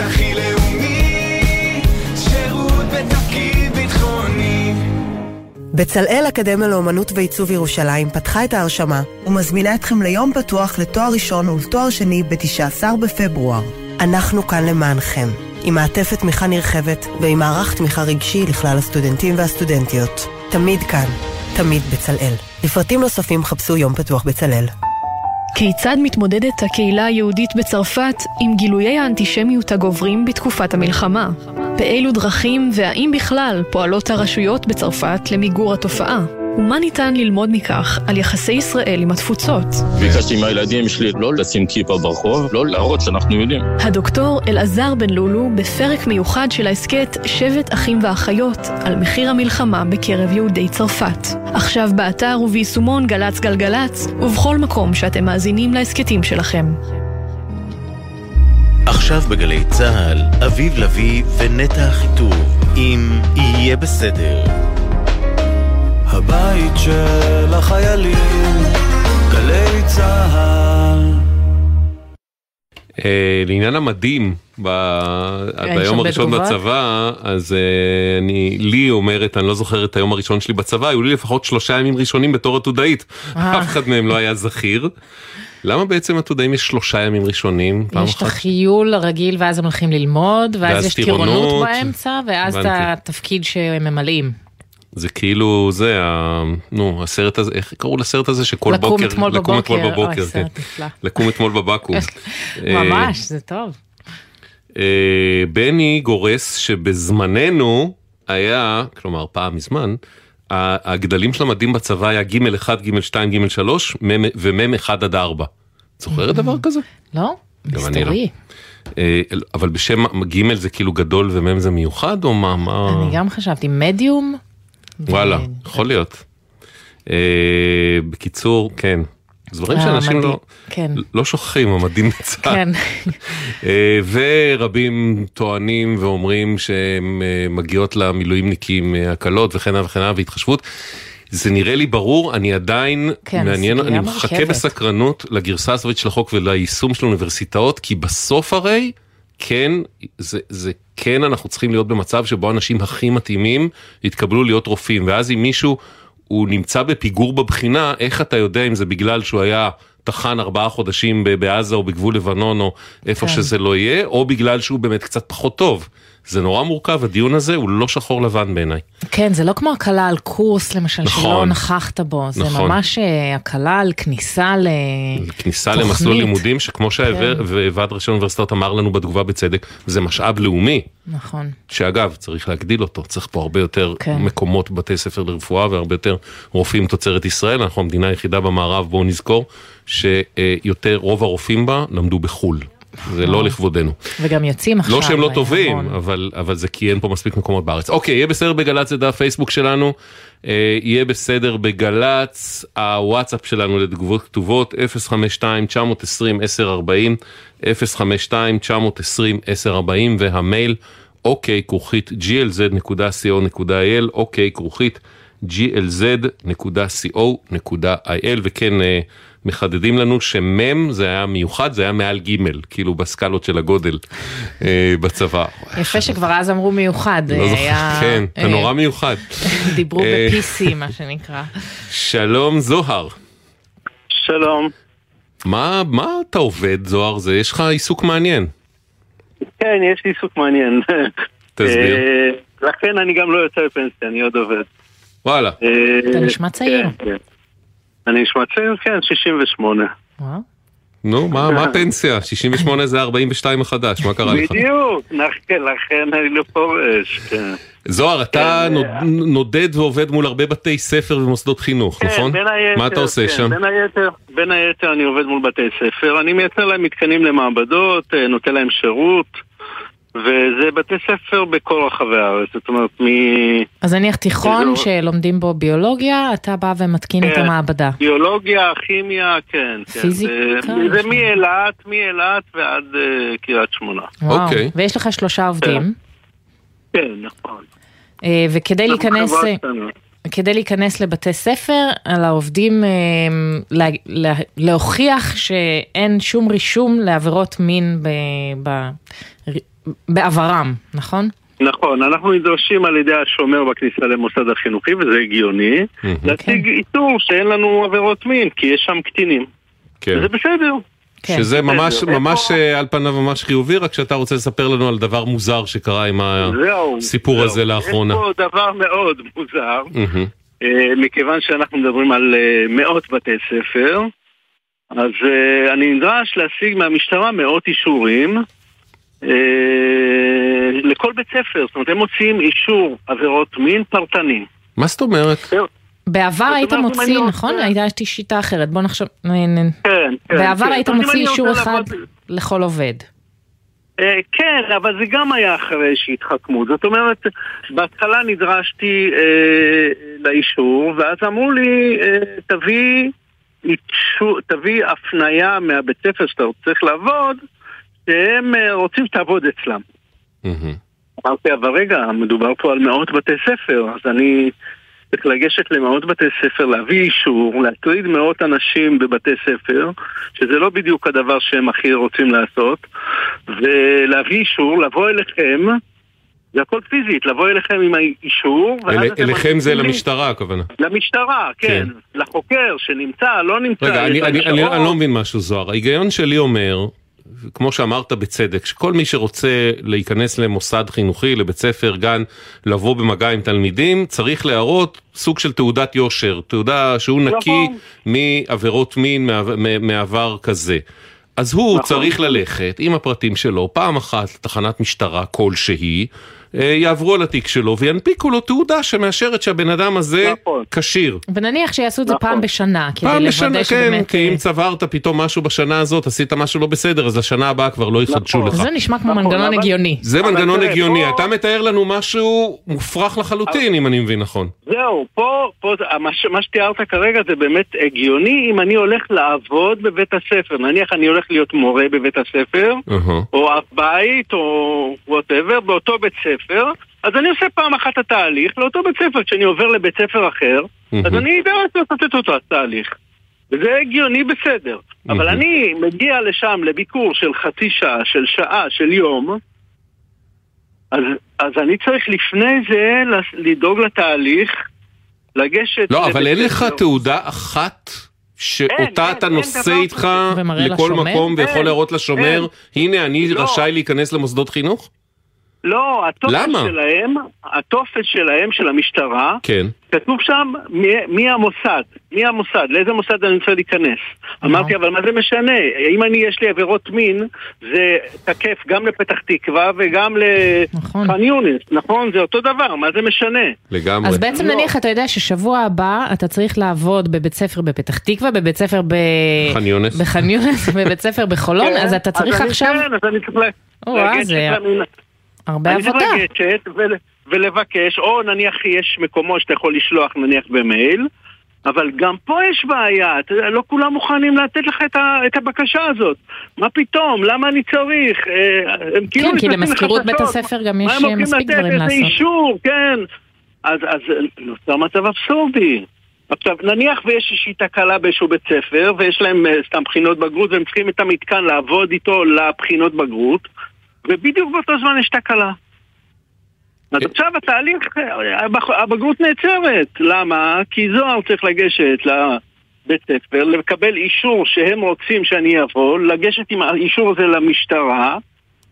הכי לאומי, שירות בתפקיד ביטחוני.
בצלאל אקדמיה לאומנות ועיצוב ירושלים פתחה את ההרשמה ומזמינה אתכם ליום פתוח לתואר ראשון ולתואר שני ב-19 בפברואר. אנחנו כאן למענכם, עם מעטפת תמיכה נרחבת ועם מערך תמיכה רגשי לכלל הסטודנטים והסטודנטיות. תמיד כאן, תמיד בצלאל. לפרטים נוספים חפשו יום פתוח בצלאל.
כיצד מתמודדת הקהילה היהודית בצרפת עם גילויי האנטישמיות הגוברים בתקופת המלחמה? באילו דרכים והאם בכלל פועלות הרשויות בצרפת למיגור התופעה? ומה ניתן ללמוד מכך על יחסי ישראל עם התפוצות?
ביקשתי מהילדים שלי לא לשים כיפה ברחוב, לא להראות שאנחנו יודעים.
הדוקטור אלעזר בן לולו בפרק מיוחד של ההסכת שבט אחים ואחיות על מחיר המלחמה בקרב יהודי צרפת. עכשיו באתר וביישומון גל"צ גלגלצ ובכל מקום שאתם מאזינים להסכתים שלכם.
עכשיו בגלי צה"ל, אביב לביא ונטע אחיטוב, עם יהיה בסדר.
הבית של החיילים, גלי צה"ל.
אה, לעניין המדים, ב... ביום
הרבה
הראשון
תגובות?
בצבא, אז אה, אני, לי אומרת, אני לא זוכר את היום הראשון שלי בצבא, היו לי לפחות שלושה ימים ראשונים בתור עתודאית.
אה.
אף אחד מהם לא היה זכיר. למה בעצם עתודאים יש שלושה ימים ראשונים?
יש את? החיול הרגיל ואז הם הולכים ללמוד, ואז
ואז
יש טירונות
טירונות.
באמצע, ואז את. התפקיד שהם ממלאים.
זה כאילו זה, ה... נו, הסרט הזה, איך קראו לסרט הזה שכל
לקום
בוקר,
אתמול
לקום אתמול
בבוקר,
בבוקר,
אוי,
כן.
סרט נפלא.
לקום אתמול בבקו"ם. [LAUGHS]
ממש, זה טוב.
אה, בני גורס שבזמננו היה, כלומר פעם מזמן, הגדלים של המדים בצבא היה ג' 1, ג' 2, ג' 3 ומ' 1 עד 4. זוכרת דבר כזה?
לא?
לא.
מסתורי.
אה, אבל בשם ג' זה כאילו גדול ומ' זה מיוחד או מה? מה?
אני גם חשבתי, מדיום?
וואלה, יכול להיות. אה, בקיצור, כן. דברים
אה,
שאנשים. לא,
כן.
לא שוכחים, המדים בצה"ל.
כן.
אה, ורבים טוענים ואומרים אה, מגיעות למילואימניקים הקלות וכן הלאה וכן הלאה והתחשבות. זה נראה לי ברור, אני עדיין
כן,
מעניין, אני מחכה. בסקרנות לגרסה הסופית של החוק וליישום של האוניברסיטאות, כי בסוף הרי, כן, זה, זה כן אנחנו צריכים להיות במצב שבו האנשים הכי מתאימים יתקבלו להיות רופאים, ואז אם מישהו הוא נמצא בפיגור בבחינה, איך אתה יודע אם זה בגלל שהוא היה טחן ארבעה חודשים בעזה או בגבול לבנון או איפה
כן.
שזה לא יהיה, או בגלל שהוא באמת קצת פחות טוב. זה נורא מורכב, הדיון הזה הוא לא שחור לבן בעיניי.
כן, זה לא כמו הקלה על קורס למשל,
נכון.
שלא נכחת בו, זה
נכון.
ממש אה, הקלה על כניסה ל...
כניסה. למסלול לימודים, שכמו
כן.
שהוועד ראשי האוניברסיטאות אמר לנו בתגובה בצדק, זה משאב לאומי.
נכון.
שאגב, צריך להגדיל אותו, צריך פה הרבה יותר
כן.
מקומות בתי ספר לרפואה והרבה יותר רופאים תוצרת ישראל, אנחנו המדינה היחידה במערב, בואו נזכור, שיותר, רוב הרופאים בה למדו בחו"ל. זה לא לכבודנו.
וגם יוצאים עכשיו.
לא שהם לא
אה,
טובים. אבל, אבל זה כי אין פה מספיק מקומות בארץ. אוקיי, יהיה בסדר בגל"צ, זה דף פייסבוק שלנו, אה, יהיה בסדר בגל"צ, הוואטסאפ שלנו לתגובות כתובות, 052-920-1040, 052-920-1040, והמייל, אוקיי, כרוכית glz.co.il, אוקיי, כרוכית glz.co.il, וכן, אה, מחדדים לנו שמם זה היה מיוחד, זה היה מעל ג', כאילו בסקלות של הגודל אה, בצבא.
יפה שכבר אז אמרו מיוחד.
לא
אה,
זוכר,
היה-
כן, אתה
אה,
נורא מיוחד.
דיברו ב-PC, מה שנקרא. [LAUGHS]
שלום זוהר.
שלום.
מה, מה אתה עובד זוהר? זה, יש לך עיסוק מעניין.
כן, יש לי עיסוק מעניין. [LAUGHS]
תסביר.
לכן אני גם לא יוצא לפנסיה, אני עוד עובד.
וואלה.
אתה נשמע צעיר.
כן, כן. אני נשמע צעיר, כן, 68.
נו, מה, מה הפנסיה? 68 זה 42 החדש, מה קרה לך?
בדיוק, לכן אני לא פורש, כן.
זוהר, אתה
כן,
נוד- נודד ועובד מול הרבה בתי ספר ומוסדות חינוך,
כן,
נכון?
בין היתר,
מה אתה עושה
כן,
שם?
בין היתר, בין היתר אני עובד מול בתי ספר, אני מייצר להם מתקנים למעבדות, אה, נותן להם שירות, וזה בתי ספר בכל רחבי הארץ, זאת אומרת, מ...
אז נניח תיכון
אזור-
שלומדים בו ביולוגיה, אתה בא ומתקין את
כן.
המעבדה.
ביולוגיה, כימיה, כן. כן.
פיזיקה,
זה- זה מאילת, מאילת ועד אה, קריית שמונה.
וואו.
אוקיי.
ויש לך שלושה עובדים,
כן, נכון.
אה, וכדי להיכנס... כדי להיכנס לבתי ספר, על העובדים אה, לה, לה, להוכיח שאין שום רישום לעבירות מין ב, ב, בעברם, נכון?
נכון, אנחנו נדרשים על ידי השומר בכניסה למוסד החינוכי, וזה הגיוני, להציג איתור שאין לנו עבירות מין, כי יש שם קטינים.
כן.
זה בסדר.
שזה ממש,
בסדר.
ממש אה, על פניו ממש חיובי, רק שאתה רוצה לספר לנו על דבר מוזר שקרה עם. הסיפור
זהו.
הזה לאחרונה.
יש פה דבר מאוד מוזר. אה, מכיוון שאנחנו מדברים על אה, מאות בתי ספר, אז אני נדרש להשיג מהמשטרה מאות אישורים לכל בית ספר. זאת אומרת, הם מוציאים אישור עבירות מין פרטני.
מה זאת אומרת?
בעבר היית מוציא,
אני
נכון? הייתה שיטה אחרת, בוא נחשוב.
כן, כן.
בעבר
כן.
היית מוציא אישור אחד לכל עובד.
אה, כן, אבל זה גם היה אחרי איזושהי התחכמות. זאת אומרת, בהתחלה נדרשתי אה, לאישור, ואז אמרו לי, אה, תביא הפנייה מהבית ספר שאתה צריך לעבוד, שהם אה, רוצים שתעבוד אצלם. אמרתי, אבל רגע, מדובר פה על מאות בתי ספר, אז אני צריך לגשת למאות בתי ספר, להביא אישור, להטריד מאות אנשים בבתי ספר, שזה לא בדיוק הדבר שהם הכי רוצים לעשות, ולהביא אישור, לבוא אליכם, זה הכל פיזית, לבוא אליכם עם האישור,
אל- אליכם זה
לי-
למשטרה הכוונה.
למשטרה, כן,
כן.
לחוקר שנמצא, לא נמצא.
רגע, אני, אני, אני. אני לא מבין משהו זוהר. ההיגיון שלי אומר, כמו שאמרת בצדק, שכל מי שרוצה להיכנס למוסד חינוכי, לבית ספר, גן, לבוא במגע עם תלמידים, צריך להראות סוג של תעודת יושר, תעודה שהוא נקי מעבירות מין מעבר- כזה. אז הוא צריך ללכת עם הפרטים שלו פעם אחת לתחנת משטרה כלשהי, יעברו על התיק שלו וינפיקו לו תעודה שמאשרת שהבן אדם הזה כשיר.
ונניח שיעשו את זה פעם בשנה, כדי
פעם
לוודא
בשנה, כן,
שבאמת...
כי אם צברת פתאום משהו בשנה הזאת, עשית משהו לא בסדר, אז לשנה הבאה כבר לא יחדשו לך.
זה נשמע כמו מנגנון הגיוני.
זה
אבל
מנגנון
תראה,
הגיוני,
פה-
אתה מתאר לנו משהו מופרך לחלוטין, אם אני מבין נכון.
זהו, פה, פה זה- מה, ש- מה שתיארת כרגע זה באמת הגיוני אם אני הולך לעבוד בבית הספר. נניח אני הולך להיות מורה בבית הספר, או אב בית, או whatever, באותו בית ספר, אז אני עושה פעם אחת את התהליך לאותו בית ספר. כשאני עובר לבית ספר אחר, אז אני אדע לעשות את אותו התהליך. וזה הגיוני בסדר. אבל אני מגיע לשם לביקור של חצי שעה, של שעה, של יום, אז, אז אני צריך לפני זה לדאוג לתהליך, לגשת...
לא, אבל אין לך
ספר.
תעודה אחת שאותה אתה נושא איתך
ומראה
לכל
לשומר?
מקום ויכול
אין,
להראות לשומר, הנה אני
לא.
רשאי להיכנס למוסדות חינוך?
לא, הטופס
למה?
שלהם, הטופס שלהם, של המשטרה,
כן.
כתוב שם מי, מי המוסד, מי המוסד, לאיזה מוסד אני רוצה להיכנס. אמרתי, אבל מה זה משנה? אם אני, יש לי עבירות מין, זה תקף גם לפתח תקווה וגם לח'אן יונס, נכון? זה אותו דבר, מה זה משנה?
לגמרי.
אז בעצם
לא.
נניח, אתה יודע ששבוע הבא אתה צריך לעבוד בבית ספר בפתח תקווה, בבית ספר ב...
ח'אן יונס.
בח'אן יונס, [LAUGHS] בבית ספר בחולון,
כן,
אז אתה צריך
אני-
עכשיו...
כן, אז אני צריך לה- למינ-
הרבה
אני צריך
עבודה.
לגשת ול- ולבקש, או נניח יש מקומות שאתה יכול לשלוח נניח במייל, אבל גם פה יש בעיה, לא כולם מוכנים לתת לך את, ה, את הבקשה הזאת. מה פתאום? למה אני צריך? אה, הם כאילו
כן, כי למזכירות בית. הספר גם
מה
יש
הם הולכים
מספיק
לתת?
דברים
איזה
לעשות.
אישור, כן. אז, אז נוצר מצב אבסורדי. עכשיו, נניח ויש איזושהי תקלה באיזשהו בית ספר, ויש להם אה, סתם בחינות בגרות, והם צריכים את המתקן לעבוד איתו לבחינות בגרות, ובדיוק באותו זמן יש תקלה. אז עכשיו התהליך, אה, הבגרות נעצרת. למה? כי זוהר צריך לגשת לבית ספר, לקבל אישור שהם רוצים שאני אבוא, לגשת עם האישור הזה למשטרה,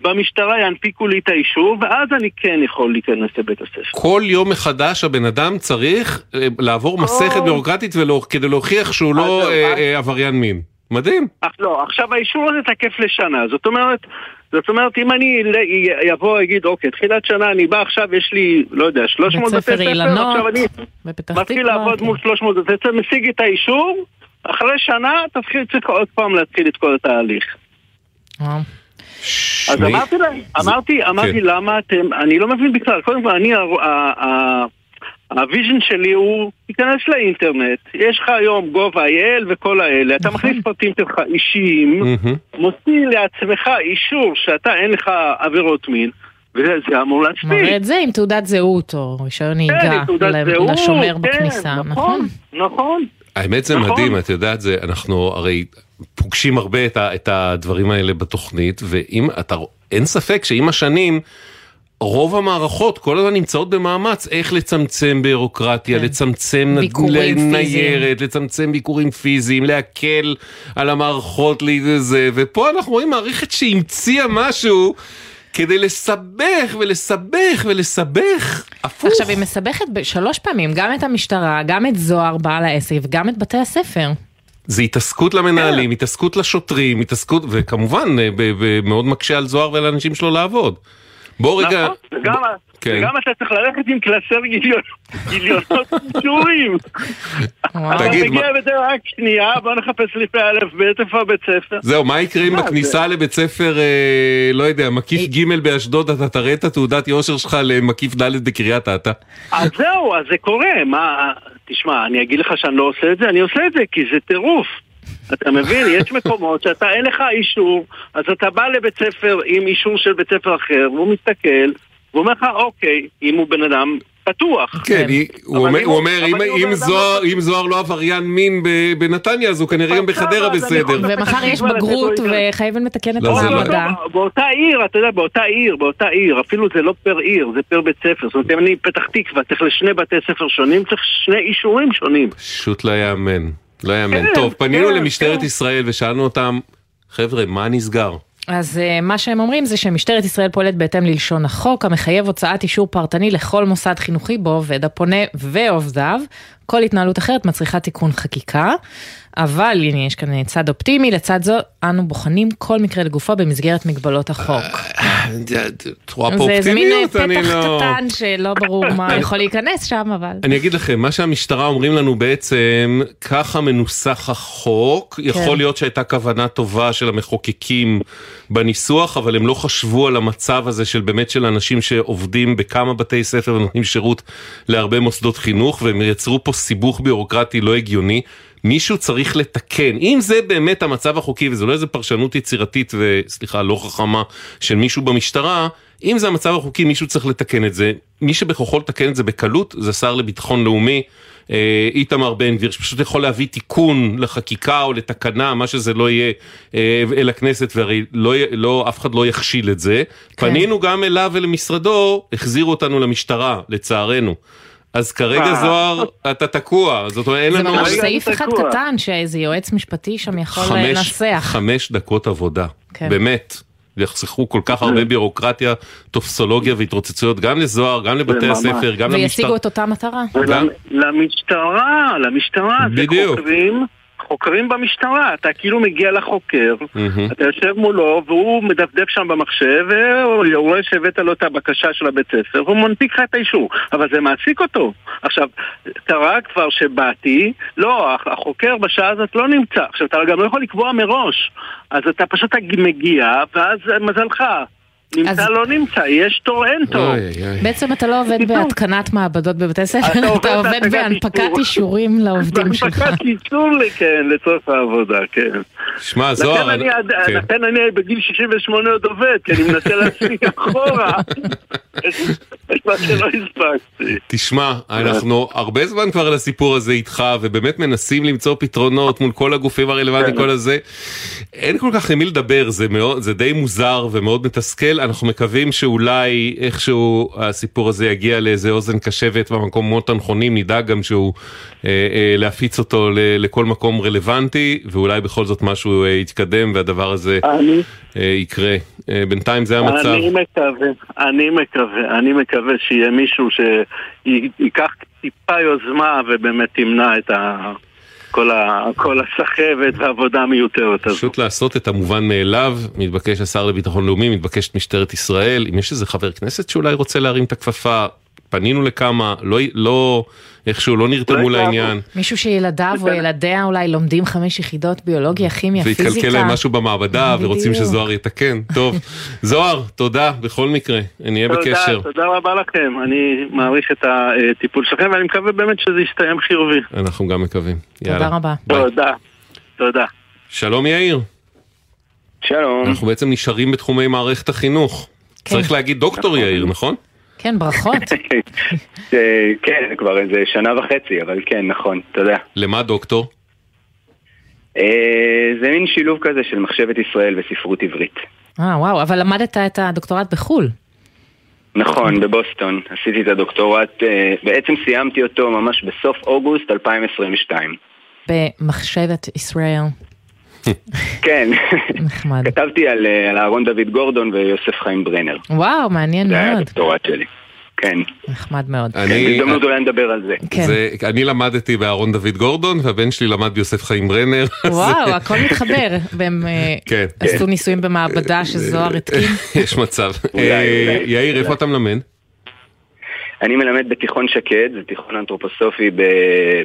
במשטרה ינפיקו לי את האישור, ואז אני כן יכול להיכנס לבית הספר.
כל יום מחדש הבן אדם צריך אה, לעבור מסכת ביורוקרטית ולא- כדי להוכיח שהוא לא אה, אה, עבריין מין. מדהים.
אך לא, עכשיו האישור הזה תקף לשנה, זאת אומרת, זאת אומרת, אם אני יבוא, אגיד, אוקיי, תחילת שנה אני בא עכשיו, יש לי, לא יודע, 300
בית
בתי
ספר
עכשיו אני מתחיל לעבוד
כן.
מול 300 בתי ספר, משיג את האישור, אחרי שנה תתחיל, צריך עוד פעם להתחיל את כל התהליך. אז אמרתי להם, אמרתי, אמרתי
כן.
למה אתם, אני לא מבין בכלל, קודם כל אני, ה vision שלי הוא, תיכנס לאינטרנט, יש לך היום gov.il וכל האלה, אתה מכניס פרטים שלך אישיים, מוציא לעצמך אישור שאתה אין לך עבירות מין, וזה זה אמור להספיק.
מראה את זה עם תעודת זהות או רישיון
כן,
נהיגה
עם תעודת
ל-
זהות,
לשומר
כן,
בכניסה, נכון?
נכון.
האמת זה
נכון.
מדהים, את יודעת, זה, אנחנו הרי פוגשים הרבה את הדברים האלה בתוכנית, ואם אתה, אין ספק שעם השנים, רוב המערכות כל הזמן נמצאות במאמץ איך לצמצם בירוקרטיה, לצמצם נ-
ביקורים
ניירת, לצמצם ביקורים פיזיים, להקל על המערכות לזה, ופה אנחנו רואים מערכת שהמציאה משהו כדי לסבך ולסבך ולסבך. הפוך.
עכשיו היא מסבכת שלוש פעמים, גם את המשטרה, גם את זוהר בעל העסק וגם את בתי הספר.
זה התעסקות למנהלים, התעסקות לשוטרים, התעסקות, וכמובן אה, מאוד מקשה על זוהר ועל האנשים שלו לעבוד. בוא רגע,
נכון, וגם,
כן.
וגם אתה צריך ללכת עם קלסר גיליונות אישורים. אתה מגיע בזה רק שנייה, בוא נחפש לפי א' ב', איפה הבית ספר?
זהו, מה יקרה אם בכניסה
זה-
לבית ספר, אה, לא יודע, מקיף ג' באשדוד, אתה תראה את התעודת יושר שלך למקיף ד' בקריית אתא?
אז זהו, אז זה קורה, מה, תשמע, אני אגיד לך שאני לא עושה את זה, אני עושה את זה כי זה טירוף. אתה מבין? יש מקומות שאתה, אין לך אישור, אז אתה בא לבית ספר עם אישור של בית ספר אחר, והוא מסתכל, והוא אומר לך, אוקיי, אם הוא בן אדם פתוח.
כן, היא- הוא אומר-
אם
זוהר- אם זוהר לא עבריין מין בנתניה, אז הוא כנראה גם בחדרה בסדר.
ומחר יש בגרות וחייבים לתקן את
לא, זה לא.
המעבדה.
באותה עיר, אתה יודע, באותה עיר, באותה עיר, אפילו זה לא פר עיר, זה פר בית ספר. זאת אומרת, אם אני פתח תקווה, צריך לשני בתי ספר שונים, צריך שני אישורים שונים.
פשוט לא יאמן, לא יאמן.
כן,
טוב, פנינו
כן,
למשטרת
כן.
ישראל ושאלנו אותם, חבר'ה, מה נסגר?
אז אה, מה שהם אומרים זה שמשטרת ישראל פועלת בהתאם ללשון החוק, המחייב הוצאת אישור פרטני לכל מוסד חינוכי בו עובד הפונה ועובדיו. כל התנהלות אחרת מצריכה תיקון חקיקה. אבל הנה יש כאן צד אופטימי, לצד זו אנו בוחנים כל מקרה לגופו במסגרת מגבלות החוק.
את רואה פה
זה- זה מין אה,
אופטימיות? אני
פתח
לא...
קטן שלא ברור מה יכול להיכנס שם, אבל...
אני אגיד לכם, מה שהמשטרה אומרים לנו בעצם, ככה מנוסח החוק, יכול להיות שהייתה כוונה טובה של המחוקקים בניסוח, אבל הם לא חשבו על המצב הזה של באמת של אנשים שעובדים בכמה בתי ספר ונותנים שירות להרבה מוסדות חינוך, והם יצרו פה סיבוך ביורוקרטי לא הגיוני. מישהו צריך לתקן, אם זה באמת המצב החוקי וזה לא איזה פרשנות יצירתית וסליחה לא חכמה של מישהו במשטרה, אם זה המצב החוקי מישהו צריך לתקן את זה, מי שבכוחו לתקן את זה בקלות זה שר לביטחון לאומי, אה, איתמר בן גביר, שפשוט יכול להביא תיקון לחקיקה או לתקנה, מה שזה לא יהיה, אה, אל הכנסת, והרי לא, לא, אף אחד לא יכשיל את זה.
כן.
פנינו גם אליו ולמשרדו, החזירו אותנו למשטרה, לצערנו. אז כרגע
אה.
זוהר, אתה תקוע, זאת אומרת אין
זה
לנו...
ממש סעיף אחד קטן שאיזה יועץ משפטי שם יכול
חמש,
לנסח.
חמש דקות עבודה,
כן.
באמת. יחסכו כל כך הרבה בירוקרטיה, טופסולוגיה והתרוצצויות גם לזוהר, גם לבתי. הספר, גם למשטרה.
וישיגו את אותה מטרה.
למשטרה, למשטרה, זה
בדיוק.
חוקרים, במשטרה, אתה כאילו מגיע לחוקר,
מהמם.
אתה יושב מולו והוא מדפדף שם במחשב והוא רואה שהבאת לו את הבקשה של הבית ספר והוא מנפיק לך את האישור, אבל זה מעסיק אותו. עכשיו, קרה כבר שבאתי, לא, הח- החוקר בשעה הזאת לא נמצא. עכשיו, אתה גם לא יכול לקבוע מראש, אז אתה פשוט מגיע ואז מזלך. נמצא, לא נמצא, יש תור, אין תור.
בעצם אתה לא עובד בהתקנת מעבדות בבתי ספר,
אתה עובד
אתה עובד
בהצגת
בהנפקת
אישור.
אישורים לעובדים שלך.
בהנפקת אישור, כן, לצורך העבודה, כן.
שמע, זוהר,
לכן אני עד-
כן.
לכן אני בגיל 68 עוד עובד, כי אני מנסה להספיק [LAUGHS] אחורה את מה שלא הספקתי.
תשמע, אנחנו הרבה זמן כבר על הסיפור הזה איתך, ובאמת מנסים למצוא פתרונות מול כל הגופים הרלוונטיים, כל הזה. אין כל כך למי לדבר, זה, מאוד, זה די מוזר ומאוד מתסכל. אנחנו מקווים שאולי איכשהו הסיפור הזה יגיע לאיזה אוזן קשבת במקומות הנכונים, נדאג גם שהוא אה, אה, להפיץ אותו ל, לכל מקום רלוונטי, ואולי בכל זאת משהו אה, יתקדם והדבר הזה
אני-
אה, יקרה. אה, בינתיים זה המצב.
אני מקווה, אני מקווה, אני מקווה שיהיה מישהו שייקח טיפה יוזמה ובאמת תמנע את ה... כל, ה, כל הסחבת והעבודה המיותרת הזאת.
פשוט לעשות את המובן מאליו, מתבקש השר לביטחון לאומי, מתבקשת משטרת ישראל, אם יש איזה חבר כנסת שאולי רוצה להרים את הכפפה, פנינו לכמה, לא, לא איכשהו לא נרתמו לעניין,
מישהו שילדיו או ילדיה אולי לומדים חמש יחידות ביולוגיה, כימיה, פיזיקה.
והתקלקל להם משהו במעבדה ורוצים
בדיוק.
שזוהר יתקן. טוב, [LAUGHS] זוהר, תודה בכל מקרה, נהיה בקשר.
תודה, תודה רבה לכם, אני מעריך את הטיפול שלכם ואני מקווה באמת שזה יסתיים חיובי.
אנחנו גם מקווים.
תודה
יאללה.
רבה.
תודה, תודה.
שלום יאיר.
שלום.
אנחנו בעצם נשארים בתחומי מערכת החינוך. צריך להגיד דוקטור יאיר, נכון?
כן, ברכות. [LAUGHS]
כן, זה כבר איזה שנה וחצי, אבל כן, נכון, תודה.
למה דוקטור?
אה, זה מין שילוב כזה של מחשבת ישראל וספרות עברית.
אה, וואו, אבל למדת את הדוקטורט בחו"ל.
נכון, בבוסטון. עשיתי את הדוקטורט, אה, בעצם סיימתי אותו ממש בסוף אוגוסט 2022.
במחשבת ישראל.
כן.
נחמד.
כתבתי על אה, על אהרון דוד גורדון ויוסף חיים ברנר.
וואו, מעניין
זה היה
מאוד.
הדוקטורט שלי. כן.
נחמד מאוד.
כן, בהזדמנות אולי נדבר על זה.
כן.
זה, אני למדתי באהרון דוד גורדון והבן שלי למד ביוסף חיים ברנר. [LAUGHS]
וואו, הכל מתחבר. והם אה,
כן.
עשו ניסויים במעבדה שזוהר התקין. [LAUGHS]
יש מצב.
אולי,
אה,
אולי.
יאיר, איפה אתה מלמד?
אני מלמד בתיכון שקד, זה תיכון אנתרופוסופי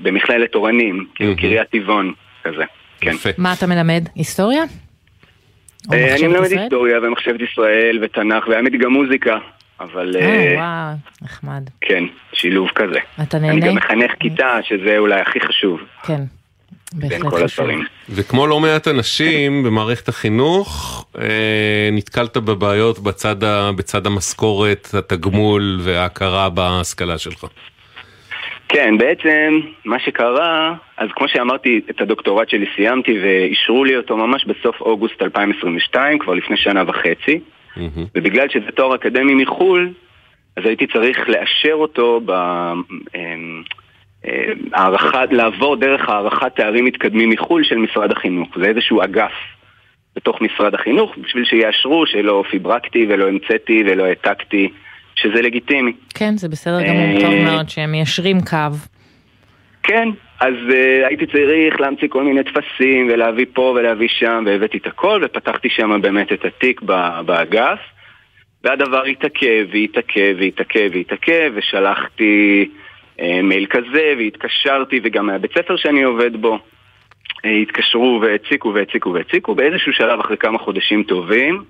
במכללת אורנים, כאילו קריית טבעון, כזה. כן.
מה אתה מלמד? היסטוריה?
אה, אני מלמד? היסטוריה ומחשבת ישראל ותנ"ך, והאמת גם מוזיקה, אבל
אה,
אה,
וואו, נחמד.
כן, שילוב כזה.
אתה
אני
נהנה?
גם מחנך כיתה, שזה אולי הכי חשוב
כן.
בין
בהחלט
כל. הדברים.
וכמו לא מעט אנשים במערכת החינוך, אה, נתקלת בבעיות בצד, בצד המשכורת, התגמול וההכרה בהשכלה שלך.
כן, בעצם מה שקרה, אז כמו שאמרתי, את הדוקטורט שלי סיימתי ואישרו לי אותו ממש בסוף אוגוסט 2022, כבר לפני שנה וחצי, ובגלל שזה תואר אקדמי מחו"ל, אז הייתי צריך לאשר אותו ב... אמ, אה, הערכה, לעבור דרך הערכת תארים מתקדמים מחו"ל של משרד החינוך. זה איזשהו אגף בתוך משרד החינוך, בשביל שיאשרו שלא פיברקתי ולא המצאתי ולא העתקתי, שזה לגיטימי.
כן, זה בסדר גמור, טוב
אה,
מאוד שהם מיישרים קו.
כן, אז uh, הייתי צריך להמציא כל מיני טפסים ולהביא פה ולהביא שם והבאתי את הכל ופתחתי שם באמת את התיק באגף והדבר התעכב והתעכב והתעכב והתעכב ושלחתי uh, מייל כזה והתקשרתי וגם מהבית ספר שאני עובד בו uh, התקשרו והציקו והציקו והציקו באיזשהו שלב אחרי כמה חודשים טובים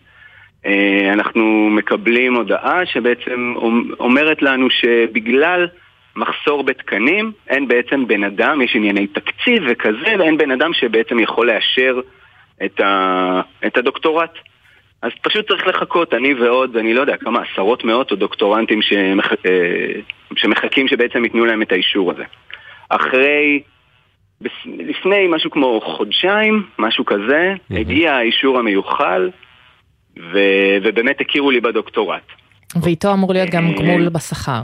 אנחנו מקבלים הודעה שבעצם אומ- אומרת לנו שבגלל מחסור בתקנים, אין בעצם בן אדם, יש ענייני תקציב וכזה, ואין בן אדם שבעצם יכול לאשר את, ה, את הדוקטורט. אז פשוט צריך לחכות, אני ועוד, אני לא יודע, כמה עשרות מאות או דוקטורנטים שמח, אה, שמחכים שבעצם ייתנו להם את האישור הזה. אחרי, לפני משהו כמו חודשיים, משהו כזה, הגיע האישור המיוחל, ו, ובאמת הכירו לי בדוקטורט.
ואיתו אמור להיות
אה,
גם גמול בשכר.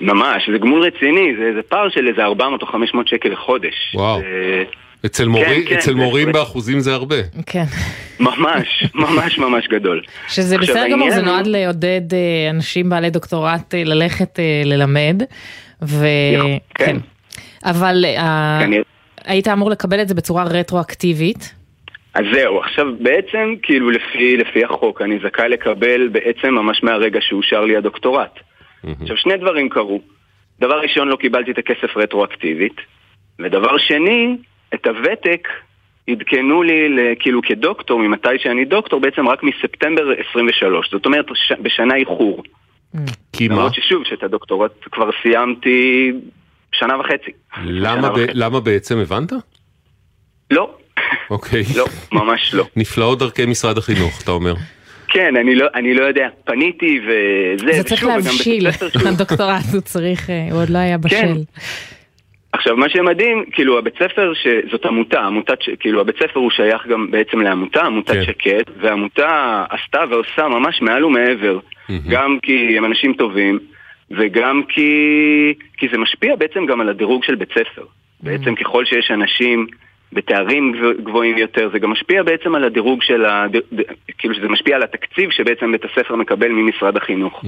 ממש, זה גמול רציני, זה, זה פער של איזה 400 או 500 שקל לחודש.
וואו.
זה,
אצל מורים,
כן,
אצל
זה
מורים
בהחלט.
באחוזים זה הרבה.
כן.
ממש, ממש ממש גדול.
שזה
עכשיו,
בסדר גמור, זה
הוא-
נועד לעודד אה, אנשים בעלי דוקטורט אה, ללכת אה, ללמד. ו... כן. אבל אה,
כן,
היית אמור לקבל את זה בצורה רטרואקטיבית.
אז זהו, עכשיו בעצם, כאילו לפי, לפי החוק, אני זכאי לקבל בעצם ממש מהרגע שאושר לי הדוקטורט. עכשיו, שני דברים קרו. דבר ראשון, לא קיבלתי את הכסף רטרואקטיבית, ודבר שני, את הוותק עדכנו לי, כאילו כדוקטור, ממתי שאני דוקטור, בעצם רק מספטמבר 23. זאת אומרת, ש... בשנה איחור.
כי מה?
למרות ששוב, שאת הדוקטורט כבר סיימתי שנה וחצי.
למה,
שנה
ב-
וחצי.
למה בעצם הבנת?
לא,
אוקיי.
לא, ממש לא.
נפלאות דרכי משרד החינוך, אתה אומר.
כן, אני לא, אני לא יודע. פניתי וזה,
זה צריך להבשיל, הדוקטורט הוא צריך, אה, הוא עוד לא היה
כן.
בשל.
עכשיו, מה שמדהים, כאילו, הבית ספר, שזאת עמותה, עמותת, ש- כאילו, הבית ספר הוא שייך גם בעצם לעמותה, עמותת
כן.
שקד, והעמותה עשתה ועושה ממש מעל ומעבר, גם כי הם אנשים טובים, וגם כי, כי זה משפיע בעצם גם על הדירוג של בית ספר. בעצם ככל שיש אנשים בתארים גבוה- גבוהים יותר, זה גם משפיע בעצם על הדירוג של ה... כאילו שזה משפיע על התקציב שבעצם בית הספר מקבל ממשרד החינוך.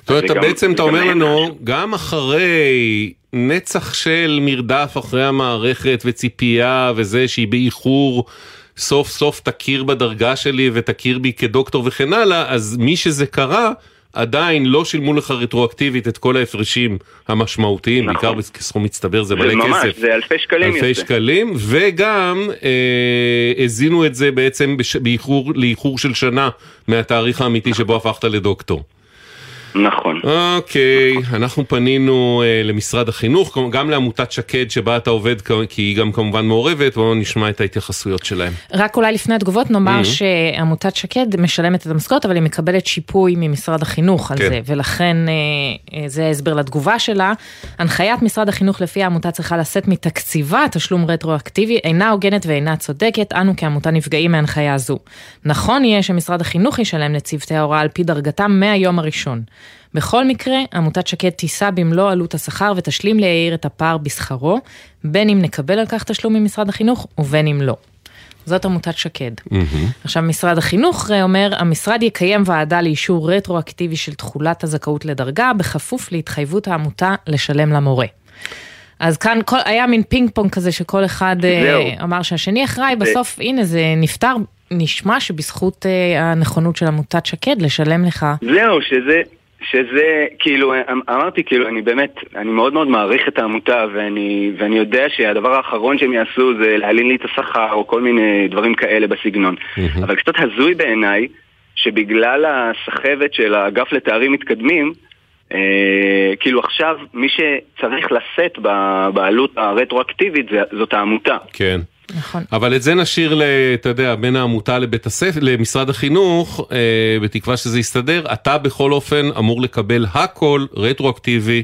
זאת אומרת, אתה בעצם, אתה אומר לנו, גם אחרי נצח של מרדף אחרי המערכת וציפייה וזה שהיא באיחור, סוף סוף תכיר בדרגה שלי ותכיר בי כדוקטור וכן הלאה, אז מי שזה קרה, עדיין לא שילמו לך רטרואקטיבית את כל ההפרשים המשמעותיים, בעיקר כסכום מצטבר זה
נכון. זה
מלא
ממש,
כסף.
זה אלפי שקלים
אלפי
יוצא.
שקלים, וגם אה, הזינו את זה בעצם בש- באיחור, לאיחור של שנה מהתאריך האמיתי שבו הפכת לדוקטור.
נכון.
אוקיי, אנחנו פנינו אה, למשרד החינוך, גם לעמותת שקד שבה אתה עובד, כי היא גם כמובן מעורבת, בואו נשמע את ההתייחסויות שלהם.
רק אולי לפני התגובות נאמר
Mhm.
שעמותת שקד משלמת את המשכורת אבל היא מקבלת שיפוי ממשרד החינוך על
כן.
זה ולכן אה, אה, זה ההסבר לתגובה שלה. הנחיית משרד החינוך לפי העמותה צריכה לשאת מתקציבה תשלום רטרואקטיבי אינה הוגנת ואינה צודקת אנו כעמותה נפגעים מהנחיה זו. נכון יהיה שמשרד החינוך ישלם לצוותי ההוראה על פי דרגתם מהיום הראשון. בכל מקרה, עמותת שקד תישא במלוא עלות השכר ותשלים ליאיר את הפער בשכרו, בין אם נקבל על כך תשלום ממשרד החינוך ובין אם לא. זאת עמותת שקד. עכשיו משרד החינוך אה, אומר, המשרד יקיים ועדה לאישור רטרואקטיבי של תכולת הזכאות לדרגה, בכפוף להתחייבות העמותה לשלם למורה. אז כאן כל, היה מין פינג פונג כזה שכל אחד אה,
זהו.
אמר שהשני אחראי, בסוף הנה זה נפתר, נשמע שבזכות אה, הנכונות של עמותת שקד לשלם לך.
זהו, שזה, שזה, כאילו, אמ- אמרתי, כאילו, אני באמת, אני מאוד מאוד מעריך את העמותה, ואני, ואני יודע שהדבר האחרון שהם יעשו זה להעלין לי את השכר, או כל מיני דברים כאלה בסגנון. אבל קצת הזוי בעיניי, שבגלל הסחבת של האגף לתארים מתקדמים, אה, כאילו עכשיו, מי שצריך לשאת בעלות הרטרואקטיבית זאת העמותה.
כן.
נכון.
אבל את זה נשאיר, ל, אתה יודע, בין העמותה לבית הספר, למשרד החינוך, אה, בתקווה שזה יסתדר. אתה בכל אופן אמור לקבל הכל רטרואקטיבי,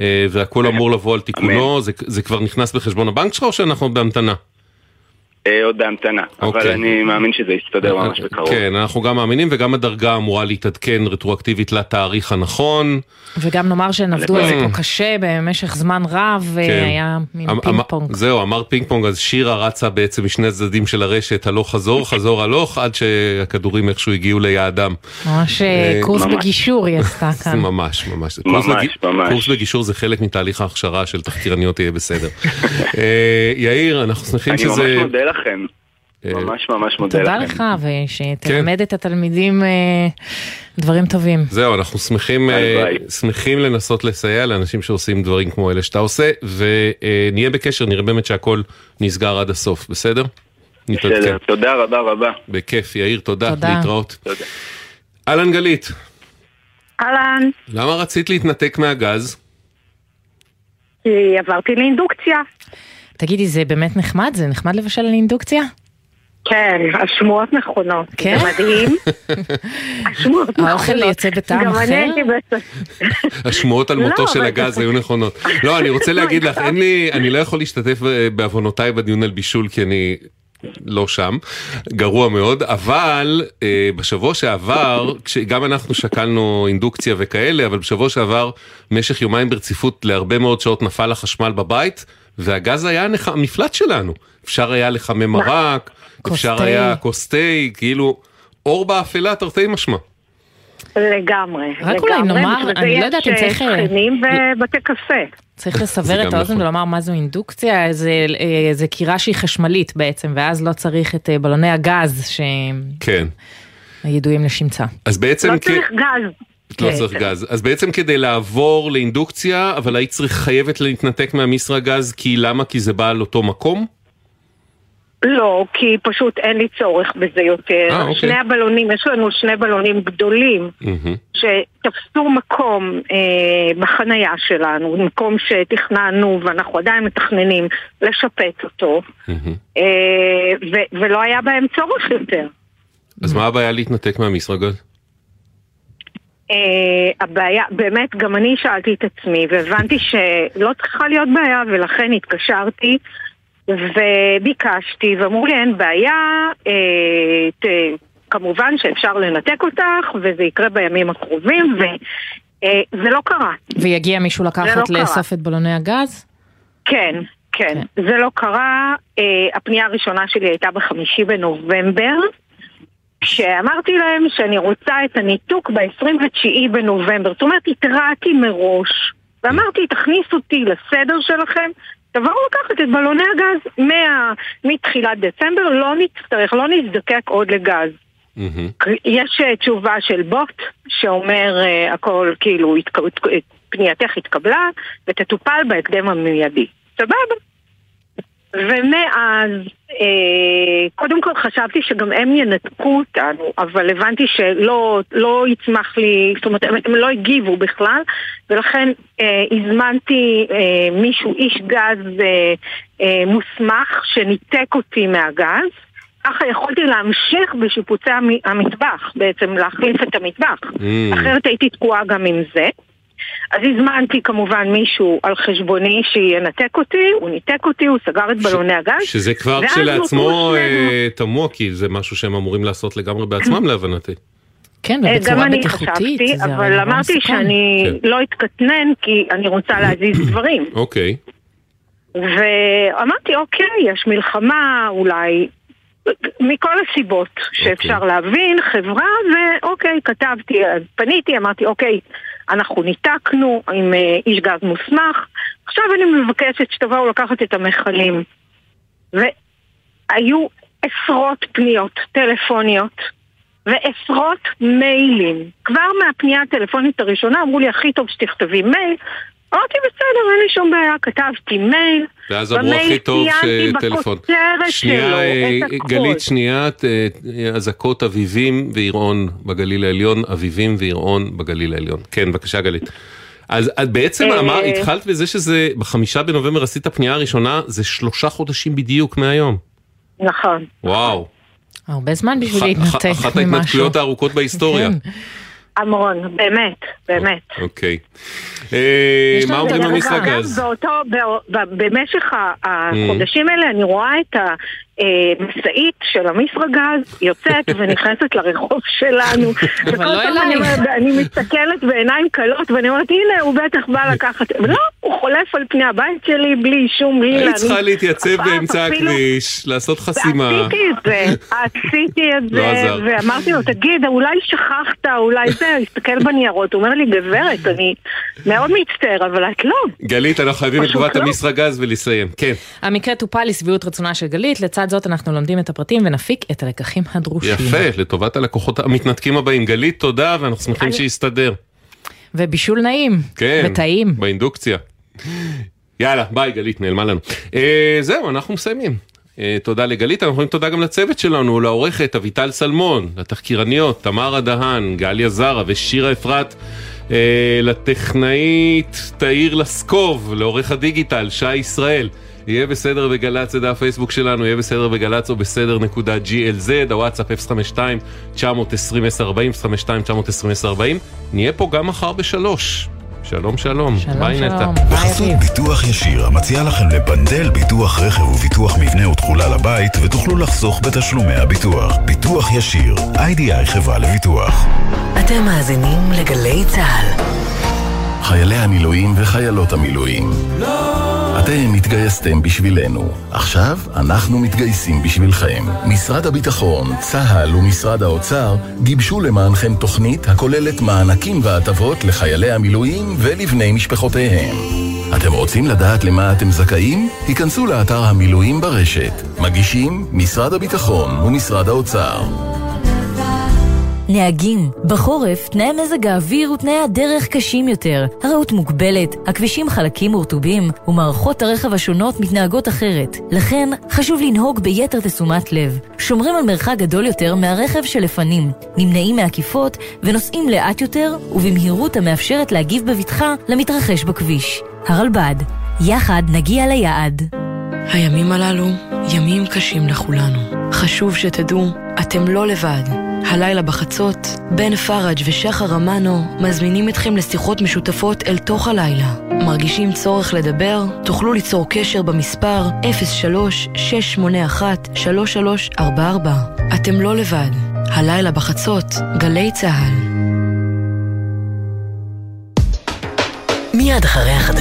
אה, והכל אמור לבוא על תיקונו. זה, זה כבר נכנס בחשבון הבנק שלך או שאנחנו בהמתנה?
אה, עוד בהמתנה, אבל
אוקיי.
אני מאמין שזה יסתדר ממש בקרוב.
כן, אנחנו גם מאמינים, וגם הדרגה אמורה להתעדכן רטרואקטיבית לתאריך הנכון.
וגם נאמר שהן עבדו על זה. פה קשה במשך זמן רב, והיה מין
אמ-
פינג
אמ-
פונג.
זהו, אמר פינג פונג, אז שירה רצה בעצם משני הצדדים של הרשת, הלוך חזור, [LAUGHS] חזור הלוך, עד שהכדורים איכשהו הגיעו ליעדם.
ממש אה,
אה,
קורס
ממש.
בגישור היא עשתה [LAUGHS] כאן.
ממש, ממש.
ממש. ממש.
קורס בגישור זה חלק מתהליך ההכשרה של תחקירניות יהיה בסדר. [LAUGHS] אה, יאיר, אנחנו שמחים
אני ממש
שזה...
לכם. ממש ממש מודה
תודה
לכם.
לך, ושתלמד
כן.
את התלמידים אה, דברים טובים.
זהו, אנחנו שמחים, אה. שמחים לנסות לסייע לאנשים שעושים דברים כמו אלה שאתה עושה, ונהיה בקשר, נראה באמת שהכל נסגר עד הסוף, בסדר? נתעדכן.
בסדר, תודה רבה רבה.
בכיף, יאיר, תודה,
תודה.
להתראות.
תודה.
אהלן גלית,
אהלן,
למה רצית להתנתק מהגז?
כי עברתי לאינדוקציה.
תגידי, זה באמת נחמד? זה נחמד לבשל על אינדוקציה?
כן, השמועות נכונות.
כן?
זה מדהים. [LAUGHS] השמועות נכונות.
האוכל יוצא בטעם
גם
אחר?
אני הייתי בסוף. [LAUGHS]
השמועות על מותו
לא,
של הגז היו נכונות. לא, אני רוצה [LAUGHS] להגיד לך, אין לי, אני לא יכול להשתתף ב- בעוונותיי בדיון על בישול כי אני לא שם, גרוע מאוד, אבל אה, בשבוע שעבר, כשגם אנחנו שקלנו אינדוקציה וכאלה, אבל בשבוע שעבר, במשך יומיים ברציפות להרבה מאוד שעות נפל החשמל בבית, והגז היה הנח- המפלט שלנו. אפשר היה לחמם מרק, אפשר
תה.
היה כוס תה, כאילו, אור באפלה תרתי משמע.
לגמרי,
רק אולי
לגמרי.
נאמר, אני לא
יש,
יודעת אם
אה,
צריך, אה,
שכנים ובתי קפה.
צריך לסבר את האוזן
נכון.
ולומר מה זו אינדוקציה, זה, אה, זה קירה שהיא חשמלית בעצם, ואז לא צריך את בלוני הגז
כן.
שידועים לשמצה.
אז בעצם...
לא
כ-
צריך גז.
לא
כן.
צריך גז. אז בעצם כדי לעבור לאינדוקציה, אבל היית צריך חייבת להתנתק מהמיסרה גז, כי למה? כי זה בא על אותו מקום?
לא, כי פשוט אין לי צורך בזה יותר.
אה, אוקיי.
שני הבלונים, יש לנו שני בלונים גדולים
מהמם.
שתפסו מקום אה, בחנייה שלנו, מקום שתכננו ואנחנו עדיין מתכננים לשפץ אותו,
מהמם.
אה, ו- ולא היה בהם צורך יותר.
אז מה הבעיה להתנתק מהמיסרה
אה, הבעיה, באמת, גם אני שאלתי את עצמי והבנתי שלא צריכה להיות בעיה ולכן התקשרתי וביקשתי ואמרו לי אין בעיה, אה, ת, כמובן שאפשר לנתק אותך וזה יקרה בימים הקרובים וזה לא קרה.
ויגיע מישהו לקחת
לא קרה.
לאסוף את בלוני הגז?
כן, כן, זה לא קרה. אה, הפנייה הראשונה שלי הייתה בחמישי בנובמבר, כשאמרתי להם שאני רוצה את הניתוק ב-29 בנובמבר. זאת אומרת, התרעתי מראש, ואמרתי, תכניסו אותי לסדר שלכם, תבואו לקחת את בלוני הגז מה, מתחילת דצמבר, לא נצטרך, לא נזדקק עוד לגז. יש אה, תשובה של בוט שאומר אה, הכל כאילו התק- פנייתך התקבלה ותטופל בהקדם המיידי. סבבה. ומאז, אה, קודם כל חשבתי שגם הם ינתקו אותנו, אבל הבנתי שלא לא יצמח לי, זאת אומרת, הם, הם לא הגיבו בכלל, ולכן אה, הזמנתי אה, מישהו, איש גז אה, אה, מוסמך, שניתק אותי מהגז. ככה יכולתי להמשיך בשיפוצי המ- המטבח, בעצם להחליף את המטבח.
Mm.
אחרת הייתי תקועה גם עם זה. אז הזמנתי כמובן מישהו על חשבוני שינתק אותי, הוא ניתק אותי, הוא סגר את בלוני הגז.
שזה כבר כשלעצמו. אה, תמוה, כי זה משהו שהם אמורים לעשות לגמרי בעצמם להבנתי.
כן,
אה,
ובצורה
גם אני
בטיחותית,
חשבתי, אבל אמרתי
מסוכן.
שאני
כן.
לא אתקטנן כי אני רוצה להזיז [COUGHS] דברים.
אוקיי.
ואמרתי, אוקיי, יש מלחמה, אולי, מכל הסיבות שאפשר להבין, חברה, ואוקיי, כתבתי, אז פניתי, אמרתי, אוקיי, אנחנו ניתקנו עם אה, איש גז מוסמך, עכשיו אני מבקשת שתבואו לקחת את המכלים. והיו עשרות פניות טלפוניות ועשרות מיילים. כבר מהפנייה הטלפונית הראשונה אמרו לי, הכי טוב שתכתבי מייל. אמרתי, בסדר, אין לי שום בעיה, כתבתי מייל.
ואז אמרו
במייל
הכי טוב
ציינתי
שטלפון.
בכותרת
שנייה,
שלו
אה. גלית, שנייה, אה, אזעקות אביבים ויראון בגליל העליון, אביבים ויראון בגליל העליון. כן, בבקשה גלית. אז את בעצם
אה,
אמר, התחלת בזה שזה בחמישה בנובמבר עשית הפנייה הראשונה, זה שלושה חודשים בדיוק מהיום.
נכון.
וואו.
הרבה זמן בשביל להתנתק
אחת
ממשהו.
ההתנתקויות הארוכות בהיסטוריה.
המון, באמת, באמת.
אוקיי. אה, מה אומרים במשחק אז?
במשך ה-
Mm.
החודשים האלה אני רואה את המשאית של המסרגז יוצאת [LAUGHS] ונכנסת לרחוב שלנו. וכל
לא
פעם אני אני מסתכלת בעיניים כלות ואני אומרת הנה הוא בטח בא לקחת, לא, הוא חולף על פני הבית שלי בלי אישום, בלי
היית צריכה להתייצב באמצע הכביש, לעשות חסימה.
ועשיתי את זה, עשיתי את
לא
זה. ואמרתי לו, תגיד, אולי שכחת, אולי זה, הסתכל בניירות, הוא אומר לי, גברת, אני מאוד מצטער, אבל את לא.
גלית, אנחנו חייבים את תגובת
לא.
המסרגז ולסיים. כן.
המקרה טופל לשביעות רצונה של גלית, לצד זאת אנחנו לומדים את הפרטים ונפיק את הלקחים הדרושים.
יפה, לטובת הלקוחות המתנתקים הבאים. גלית, תודה, ואנחנו שמחים שיסתדר.
ובישול נעים.
כן.
וטעים.
באינדוקציה. יאללה, ביי גלית, נעלמה לנו. אה, זהו, אנחנו מסיימים. אה, תודה לגלית, אנחנו אומרים תודה גם לצוות שלנו, לעורכת אביטל סלמון, לתחקירניות תמרה דהן, גליה זרה ושירה אפרת, אה, לטכנאית תאיר לסקוב, לעורך הדיגיטל שי ישראל. יהיה בסדר בגל"צ, זה הפייסבוק שלנו, יהיה בסדר בגל"צ או בסדר נקודה glz, הוואטסאפ 052 920 1040 052 920 1040 נהיה פה גם מחר בשלוש. שלום שלום, ביי נטע.
בחסות ביטוח ישיר, המציע לכם לבנדל ביטוח רכב וביטוח מבנה ותכולה לבית, ותוכלו לחסוך בתשלומי הביטוח. ביטוח ישיר, איי-די-איי חברה לביטוח.
אתם מאזינים לגלי צה"ל.
חיילי המילואים וחיילות המילואים. אתם התגייסתם בשבילנו. עכשיו אנחנו מתגייסים בשבילכם. משרד הביטחון, צה"ל ומשרד האוצר גיבשו למענכם תוכנית הכוללת מענקים והטבות לחיילי המילואים ולבני משפחותיהם. אתם רוצים לדעת למה אתם זכאים? היכנסו לאתר המילואים ברשת. מגישים משרד הביטחון ומשרד האוצר.
נהגים, בחורף תנאי מזג האוויר ותנאי הדרך קשים יותר. הרעות מוגבלת, הכבישים חלקים ורטובים, ומערכות הרכב השונות מתנהגות אחרת. לכן, חשוב לנהוג ביתר תשומת לב. שומרים על מרחק גדול יותר מהרכב שלפנים, נמנעים מעקיפות ונוסעים לאט יותר ובמהירות המאפשרת להגיב בבטחה למתרחש בכביש. הרלב"ד, יחד נגיע ליעד.
הימים הללו ימים קשים לכולנו. חשוב שתדעו, אתם לא לבד. הלילה בחצות, בן פראג' ושחר אמנו מזמינים אתכם לשיחות משותפות אל תוך הלילה. מרגישים צורך לדבר? תוכלו ליצור קשר במספר 03-681-3344. אתם לא לבד. הלילה בחצות, גלי צה"ל.
מיד אחרי החדשות